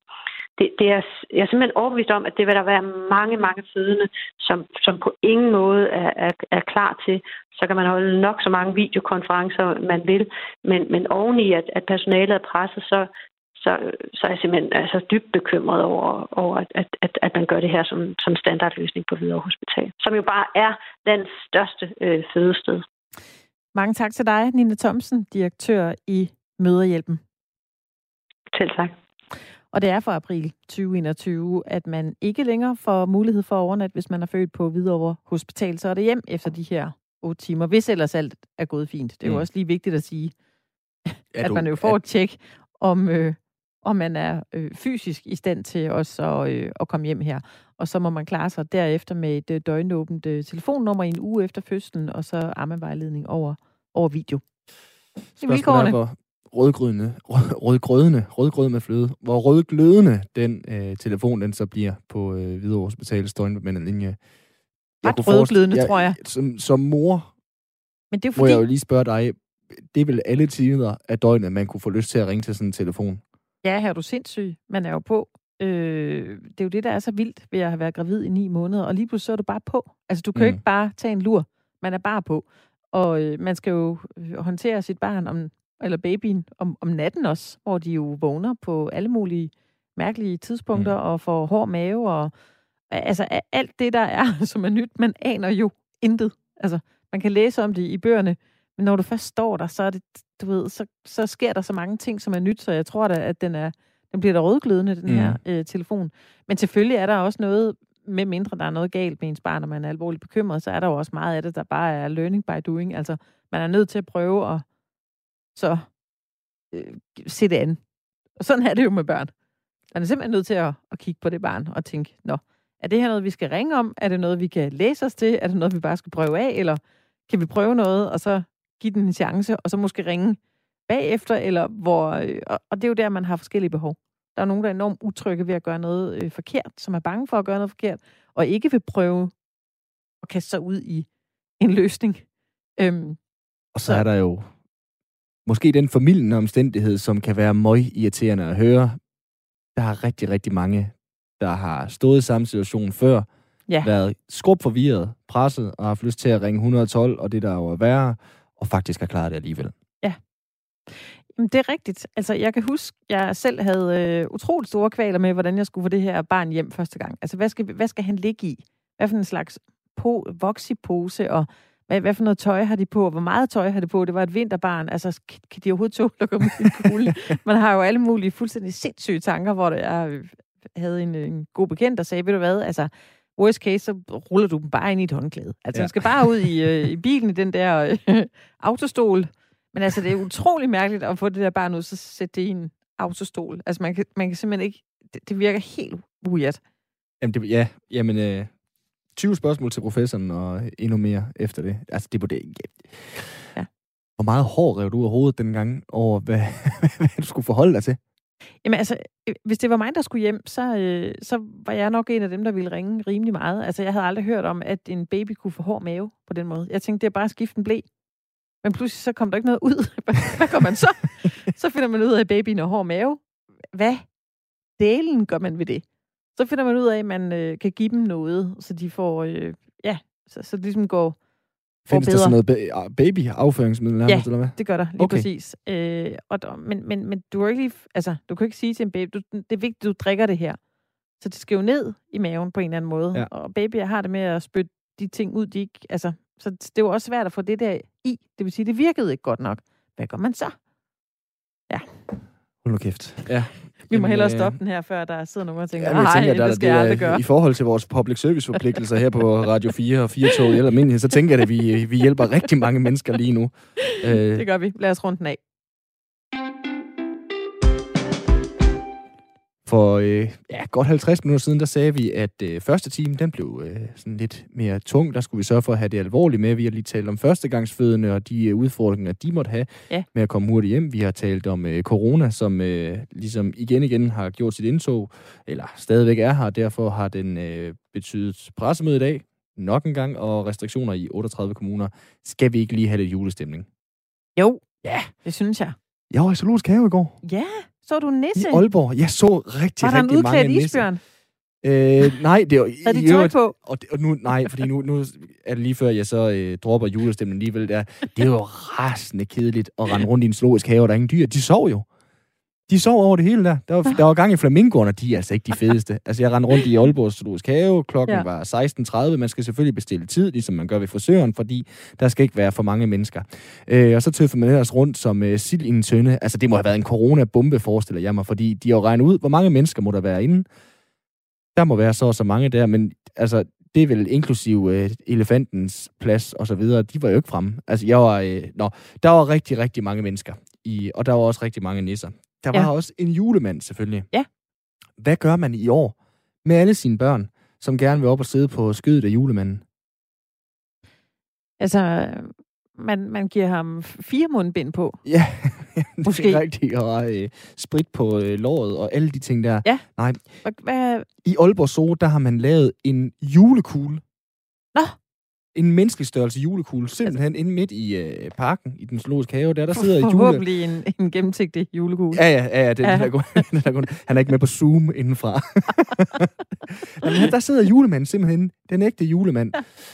[SPEAKER 5] Det, det er, jeg er simpelthen overbevist om, at det vil der være mange, mange fødende, som, som på ingen måde er, er, er klar til. Så kan man holde nok så mange videokonferencer, man vil, men, men oveni, at, at personalet er presset, så, så, så er jeg simpelthen altså, dybt bekymret over, over at, at, at man gør det her som, som standardløsning på Hvidovre Hospital, som jo bare er den største øh, fødested.
[SPEAKER 1] Mange tak til dig, Nina Thomsen, direktør i Møderhjælpen.
[SPEAKER 5] Selv tak.
[SPEAKER 1] Og det er for april 2021, at man ikke længere får mulighed for at overnatte, hvis man er født på Hvidovre Hospital. Så er det hjem efter de her otte timer, hvis ellers alt er gået fint. Det er jo mm. også lige vigtigt at sige, er at du, man jo får et tjek, om, øh, om man er øh, fysisk i stand til også at, øh, at komme hjem her. Og så må man klare sig derefter med et øh, døgnåbent øh, telefonnummer i en uge efter fødslen, og så ammevejledning over, over video.
[SPEAKER 2] Spørgsmålet er, hvor rødgrødende, rødgrødende, rødgrød med fløde, hvor rødglødende den øh, telefon den så bliver på øh, Hvidovre Hospitals døgnbemandede linje.
[SPEAKER 1] Ret rødglødende, jeg, tror jeg.
[SPEAKER 2] Som, som mor, Men det er fordi... må jeg jo lige spørge dig, det er vel alle tider af døgnet, man kunne få lyst til at ringe til sådan en telefon?
[SPEAKER 1] Ja, her er du sindssyg. Man er jo på. Øh, det er jo det, der er så vildt ved at have været gravid i ni måneder, og lige pludselig så er du bare på. Altså, du kan mm. jo ikke bare tage en lur. Man er bare på. Og øh, man skal jo øh, håndtere sit barn, om, eller babyen, om, om natten også, hvor de jo vågner på alle mulige mærkelige tidspunkter, mm. og får hård mave, og altså alt det, der er, som er nyt, man aner jo intet. Altså, man kan læse om det i bøgerne, men når du først står der, så er det, du ved, så, så sker der så mange ting, som er nyt, så jeg tror da, at den er, den bliver da rødglødende, den mm. her øh, telefon. Men selvfølgelig er der også noget, med mindre der er noget galt med ens barn, og man er alvorligt bekymret, så er der jo også meget af det, der bare er learning by doing. Altså, man er nødt til at prøve at så øh, se det an. Og sådan er det jo med børn. Man er simpelthen nødt til at, at kigge på det barn og tænke, nå, er det her noget, vi skal ringe om? Er det noget, vi kan læse os til? Er det noget, vi bare skal prøve af? Eller kan vi prøve noget, og så give den en chance, og så måske ringe bagefter? Eller hvor, øh, og det er jo der, man har forskellige behov. Der er nogen, der er enormt utrygge ved at gøre noget øh, forkert, som er bange for at gøre noget forkert, og ikke vil prøve at kaste sig ud i en løsning. Øhm,
[SPEAKER 2] og så, så er der jo måske den familien omstændighed, som kan være møg irriterende at høre. Der er rigtig, rigtig mange, der har stået i samme situation før, ja. været skrub forvirret, presset og har haft lyst til at ringe 112, og det der jo er værre, og faktisk har klaret det alligevel.
[SPEAKER 1] Ja. Jamen, det er rigtigt. Altså, jeg kan huske, jeg selv havde øh, utroligt store kvaler med, hvordan jeg skulle få det her barn hjem første gang. Altså, hvad skal, hvad skal han ligge i? Hvad for en slags po, voksipose, og hvad, hvad for noget tøj har de på, og hvor meget tøj har de på? Det var et vinterbarn. Altså, kan, de overhovedet tåle at komme i poolen? Man har jo alle mulige fuldstændig sindssyge tanker, hvor er, øh, havde en, en god bekendt, der sagde, ved du hvad, altså, worst case, så ruller du dem bare ind i et håndklæde. Altså, ja. man skal bare ud i, øh, i bilen i den der øh, autostol. Men altså, det er utrolig mærkeligt at få det der barn ud, så sætte det i en autostol. Altså, man kan, man kan simpelthen ikke... Det, det virker helt weird.
[SPEAKER 2] Jamen, det, ja, jamen... Øh, 20 spørgsmål til professoren, og endnu mere efter det. Altså, det på det... Ja. Hvor meget hår rev du af hovedet dengang over, hvad, hvad du skulle forholde dig til?
[SPEAKER 1] Jamen altså, øh, hvis det var mig, der skulle hjem, så, øh, så var jeg nok en af dem, der ville ringe rimelig meget. Altså, jeg havde aldrig hørt om, at en baby kunne få hård mave på den måde. Jeg tænkte, det er bare at skifte en blæ. Men pludselig så kom der ikke noget ud. Hvad gør man så? så finder man ud af, at babyen har hård mave. Hvad delen gør man ved det? Så finder man ud af, at man øh, kan give dem noget, så de får, øh, ja, så, så det ligesom går
[SPEAKER 2] Findes der sådan noget ah, baby-afføringsmiddel
[SPEAKER 1] nærmest,
[SPEAKER 2] ja, eller hvad?
[SPEAKER 1] det gør der, lige okay. præcis. Øh, og, men, men, men du, ikke lige, altså, du kan ikke sige til en baby, du, det er vigtigt, at du drikker det her. Så det skal jo ned i maven på en eller anden måde. Ja. Og babyer har det med at spytte de ting ud, de ikke... Altså, så det er jo også svært at få det der i. Det vil sige, det virkede ikke godt nok. Hvad gør man så? Ja.
[SPEAKER 2] Hold nu kæft. Ja.
[SPEAKER 1] Vi må
[SPEAKER 2] Jamen,
[SPEAKER 1] hellere
[SPEAKER 2] øh,
[SPEAKER 1] stoppe den her, før der sidder nogen og tænker,
[SPEAKER 2] Ja, jeg
[SPEAKER 1] nej,
[SPEAKER 2] tænker, der,
[SPEAKER 1] det skal jeg aldrig
[SPEAKER 2] det
[SPEAKER 1] gøre.
[SPEAKER 2] I forhold til vores public service forpligtelser her på Radio 4 og 4 tog i almindelighed, så tænker jeg, at vi, vi hjælper rigtig mange mennesker lige nu. Øh,
[SPEAKER 1] Det gør vi. Lad os runde den af.
[SPEAKER 2] For øh, ja, godt 50 minutter siden, der sagde vi, at øh, første time, den blev øh, sådan lidt mere tung. Der skulle vi sørge for at have det alvorligt med. Vi har lige talt om førstegangsfødende og de øh, udfordringer, de måtte have
[SPEAKER 1] Ja.
[SPEAKER 2] med at komme hurtigt hjem. Vi har talt om øh, corona, som øh, ligesom igen igen har gjort sit indtog, eller stadigvæk er her. Derfor har den øh, betydet pressemøde i dag, nok en gang, og restriktioner i 38 kommuner. Skal vi ikke lige have lidt julestemning?
[SPEAKER 1] Jo,
[SPEAKER 2] Ja.
[SPEAKER 1] det synes jeg.
[SPEAKER 2] Jeg var i Zoologisk Have i går.
[SPEAKER 1] Ja, så du en
[SPEAKER 2] I
[SPEAKER 1] nisse?
[SPEAKER 2] Aalborg. Jeg så rigtig,
[SPEAKER 1] Var der en
[SPEAKER 2] rigtig mange nisser.
[SPEAKER 1] isbjørn?
[SPEAKER 2] Øh, nej, det var...
[SPEAKER 1] Havde
[SPEAKER 2] i
[SPEAKER 1] de tøj på?
[SPEAKER 2] Og, det, og nu, nej, fordi nu, nu er det lige før, jeg så øh, dropper julestemningen alligevel. Der. Det er jo rasende kedeligt at rende rundt i en zoologisk have, og der er ingen dyr. De sov jo. De sov over det hele der. Der var, der var gang i flamingoerne, de er altså ikke de fedeste. Altså, jeg rendte rundt i Aalborg Zoologisk Have. Klokken
[SPEAKER 1] Ja.
[SPEAKER 2] var 16.30. Man skal selvfølgelig bestille tid, ligesom man gør ved frisøren, fordi der skal ikke være for mange mennesker. Øh, og så tøffede man ellers rundt som øh, sild i en tønde. Altså, det må have været en coronabombe, forestiller jeg mig, fordi de har jo regnet ud, hvor mange mennesker må der være inde. Der må være så og så mange der, men altså, det er vel inklusiv øh, elefantens plads og så videre. De var jo ikke fremme. Altså, jeg var... Øh, nå, der var rigtig, rigtig mange mennesker. I, og der var også rigtig mange nisser. Der var
[SPEAKER 1] Ja.
[SPEAKER 2] også en julemand, selvfølgelig.
[SPEAKER 1] Ja.
[SPEAKER 2] Hvad gør man i år med alle sine børn, som gerne vil op og sidde på skødet af julemanden?
[SPEAKER 1] Altså, man, man giver ham fire mundbind på.
[SPEAKER 2] Ja, det
[SPEAKER 1] Måske.
[SPEAKER 2] er rigtigt. Og øh, sprit på øh, låret og alle de ting der.
[SPEAKER 1] Ja.
[SPEAKER 2] Nej,
[SPEAKER 1] hvad,
[SPEAKER 2] i Aalborg Zoo, der har man lavet en julekugle.
[SPEAKER 1] Nå.
[SPEAKER 2] En menneskelig størrelse julekugle, simpelthen inde midt i øh, parken, i den zoologiske have, der, der sidder jule...
[SPEAKER 1] forhåbentlig en, en gennemsigtig julekugle.
[SPEAKER 2] Ja, ja, ja, ja, det,
[SPEAKER 1] Ja.
[SPEAKER 2] Den er, den er, kun- han er ikke med på Zoom indenfra. Jamen, her- der sidder julemanden simpelthen, den ægte julemand,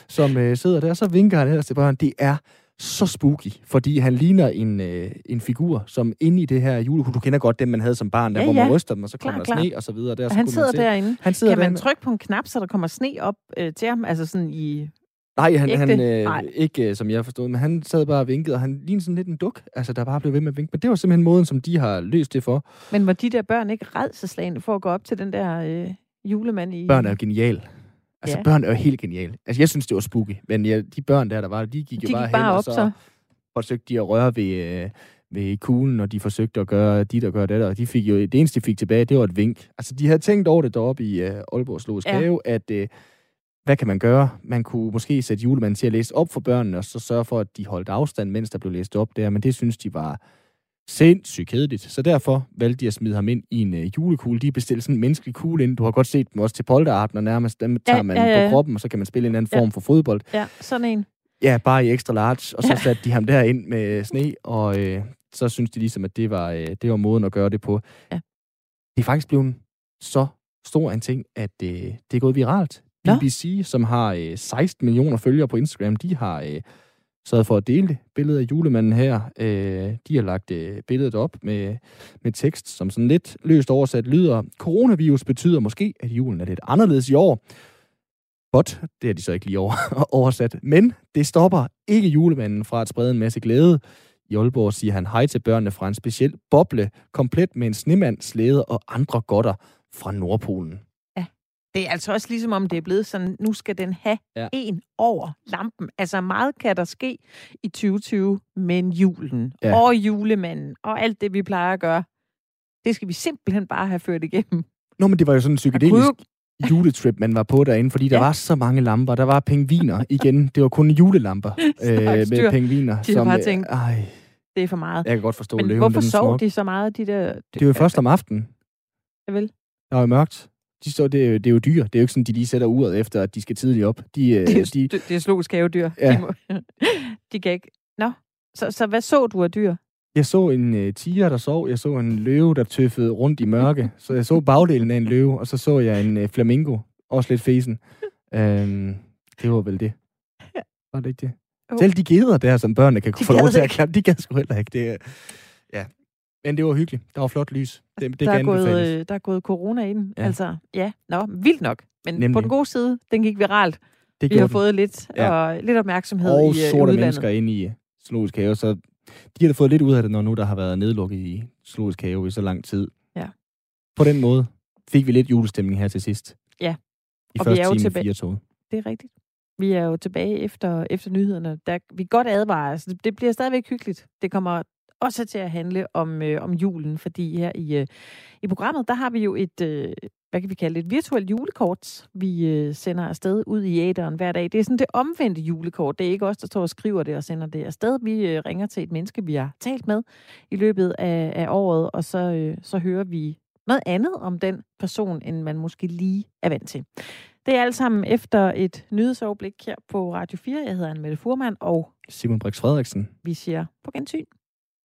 [SPEAKER 2] som øh, sidder der, og så vinker han ellers til børn. Det er så spooky, fordi han ligner en, øh, en figur, som inde i det her julekugle, du kender godt dem, man havde som barn, der,
[SPEAKER 1] Ja,
[SPEAKER 2] hvor man
[SPEAKER 1] ja.
[SPEAKER 2] ryster dem, og så kommer
[SPEAKER 1] Klar,
[SPEAKER 2] der sne og så videre. Der,
[SPEAKER 1] Og
[SPEAKER 2] så
[SPEAKER 1] han
[SPEAKER 2] kunne man
[SPEAKER 1] sidder
[SPEAKER 2] se-
[SPEAKER 1] derinde.
[SPEAKER 2] Han sidder
[SPEAKER 1] Kan man trykke på en knap, så der kommer sne op øh, til ham? Altså sådan i...
[SPEAKER 2] Nej, han,
[SPEAKER 1] Ikke
[SPEAKER 2] han øh,
[SPEAKER 1] Nej.
[SPEAKER 2] ikke øh, som jeg forstod, men han sad bare og vinkede, og han lignede sådan lidt en duk, altså der bare blev ved med at vinke. Men det var simpelthen måden, som de har løst det for.
[SPEAKER 1] Men var de der børn ikke redselslagende for at gå op til den der øh, julemand i...
[SPEAKER 2] Børn er jo genial. Altså,
[SPEAKER 1] Ja.
[SPEAKER 2] børn er jo helt genial. Altså, jeg synes, det var spooky. Men ja, de børn der, der var, de gik
[SPEAKER 1] de
[SPEAKER 2] jo bare,
[SPEAKER 1] gik bare
[SPEAKER 2] hen,
[SPEAKER 1] op,
[SPEAKER 2] og
[SPEAKER 1] så.
[SPEAKER 2] så, forsøgte de at røre ved, øh, ved kuglen, og de forsøgte at gøre dit og gøre det, og de fik jo, det eneste, de fik tilbage, det var et vink. Altså, de havde tænkt over det deroppe i øh, Aalborg Zoologisk
[SPEAKER 1] Ja.
[SPEAKER 2] at øh, hvad kan man gøre? Man kunne måske sætte julemanden til at læse op for børnene, og så sørge for, at de holdt afstand, mens der blev læst op der, men det synes de var sindssygt kedeligt. Så derfor valgte de at smide ham ind i en øh, julekugle. De bestilte sådan en menneskelig kugle ind. Du har godt set dem også til polterarten, og nærmest dem tager
[SPEAKER 1] Ja,
[SPEAKER 2] man
[SPEAKER 1] ja, ja.
[SPEAKER 2] på kroppen, og så kan man spille en anden
[SPEAKER 1] Ja.
[SPEAKER 2] form for fodbold.
[SPEAKER 1] Ja, sådan en.
[SPEAKER 2] Ja, bare i ekstra large, og så
[SPEAKER 1] Ja.
[SPEAKER 2] satte de ham derind med sne, og øh, så synes de ligesom, at det var, øh, det var måden at gøre det på.
[SPEAKER 1] Ja.
[SPEAKER 2] Det er faktisk blevet så stor en ting, at øh, det er gået viralt.
[SPEAKER 1] Nå.
[SPEAKER 2] BBC, som har øh, 16 millioner følgere på Instagram, de har øh, sørget for at dele billedet af julemanden her. Øh, de har lagt øh, billedet op med, med tekst, som sådan lidt løst oversat lyder, coronavirus betyder måske, at julen er lidt anderledes i år. But, det er de så ikke lige over, oversat. Men det stopper ikke julemanden fra at sprede en masse glæde. I Aalborg siger han hej til børnene fra en speciel boble, komplet med en snemand, slæde og andre godter fra Nordpolen.
[SPEAKER 1] Det er altså også ligesom om det er blevet sådan, nu skal den have
[SPEAKER 2] Ja.
[SPEAKER 1] en over lampen. Altså meget kan der ske i 2020, men julen
[SPEAKER 2] Ja.
[SPEAKER 1] og julemanden og alt det, vi plejer at gøre, det skal vi simpelthen bare have ført igennem.
[SPEAKER 2] Nå, men det var jo sådan en psykedelisk
[SPEAKER 1] jo,
[SPEAKER 2] juletrip, man var på derinde, fordi der
[SPEAKER 1] Ja.
[SPEAKER 2] var så mange lamper. Der var pingviner igen. Det var kun julelamper øh, med pingviner.
[SPEAKER 1] De har bare
[SPEAKER 2] øh,
[SPEAKER 1] tænkt,
[SPEAKER 2] Ej,
[SPEAKER 1] det er for meget.
[SPEAKER 2] jeg kan godt forstå
[SPEAKER 1] Men
[SPEAKER 2] løven.
[SPEAKER 1] hvorfor sov
[SPEAKER 2] smuk.
[SPEAKER 1] de så meget, de der...
[SPEAKER 2] Det jo først om aftenen.
[SPEAKER 1] Ja, vel?
[SPEAKER 2] Der var jo mørkt. De står, det, jo, det er jo dyr. Det er jo ikke sådan, de lige sætter uret efter, at de skal tidligt op. De, øh,
[SPEAKER 1] Det er,
[SPEAKER 2] de,
[SPEAKER 1] det, er zoologisk havedyr.
[SPEAKER 2] Ja.
[SPEAKER 1] De, må, de kan ikke... Nå, så, så hvad så du af dyr?
[SPEAKER 2] Jeg så en øh, tiger, der sov. Jeg så en løve, der tøffede rundt i mørke. Så jeg så bagdelen af en løve, og så så jeg en øh, flamingo. Også lidt fesen. Øhm, det var vel det. Var det ikke det? Selv de geder der, som børnene kan
[SPEAKER 1] De
[SPEAKER 2] få lov til at klappe, de gad sgu heller ikke. Det, ja. Men det var hyggeligt. Der var flot lys. Det, det
[SPEAKER 1] der,
[SPEAKER 2] kan
[SPEAKER 1] er gået, øh, der er gået corona i den.
[SPEAKER 2] Ja.
[SPEAKER 1] Altså, ja. Nå, vildt nok. Men Nemlig. på den gode side, den gik viralt.
[SPEAKER 2] Det
[SPEAKER 1] Vi har
[SPEAKER 2] den.
[SPEAKER 1] fået lidt,
[SPEAKER 2] Ja.
[SPEAKER 1] og, lidt opmærksomhed
[SPEAKER 2] og
[SPEAKER 1] i, øh, i
[SPEAKER 2] sorte
[SPEAKER 1] udlandet.
[SPEAKER 2] mennesker inde i øh, zoologisk have, så de har da fået lidt ud af det, når nu der har været nedlukket i zoologisk have i så lang tid. på den måde fik vi lidt julestemning her til sidst.
[SPEAKER 1] Ja.
[SPEAKER 2] I
[SPEAKER 1] Og vi
[SPEAKER 2] første
[SPEAKER 1] er jo
[SPEAKER 2] time
[SPEAKER 1] tilbage-
[SPEAKER 2] toget.
[SPEAKER 1] Det er rigtigt. Vi er jo tilbage efter, efter nyhederne. Der, vi godt advare. Altså, det, det bliver stadigvæk hyggeligt. Det kommer også til at handle om, øh, om julen, fordi her i, øh, i programmet, der har vi jo et, øh, hvad kan vi kalde det, et virtuelt julekort, vi øh, sender afsted ud i æderen hver dag. Det er sådan det omvendte julekort. Det er ikke os, der står og skriver det og sender det afsted. Vi øh, ringer til et menneske, vi har talt med i løbet af, af året, og så, øh, så hører vi noget andet om den person, end man måske lige er vant til. Det er alt sammen efter et nyhedsoverblik her på Radio 4. Jeg hedder Anne Mette Furman, og
[SPEAKER 2] Simon Brix Frederiksen.
[SPEAKER 1] vi siger på gensyn.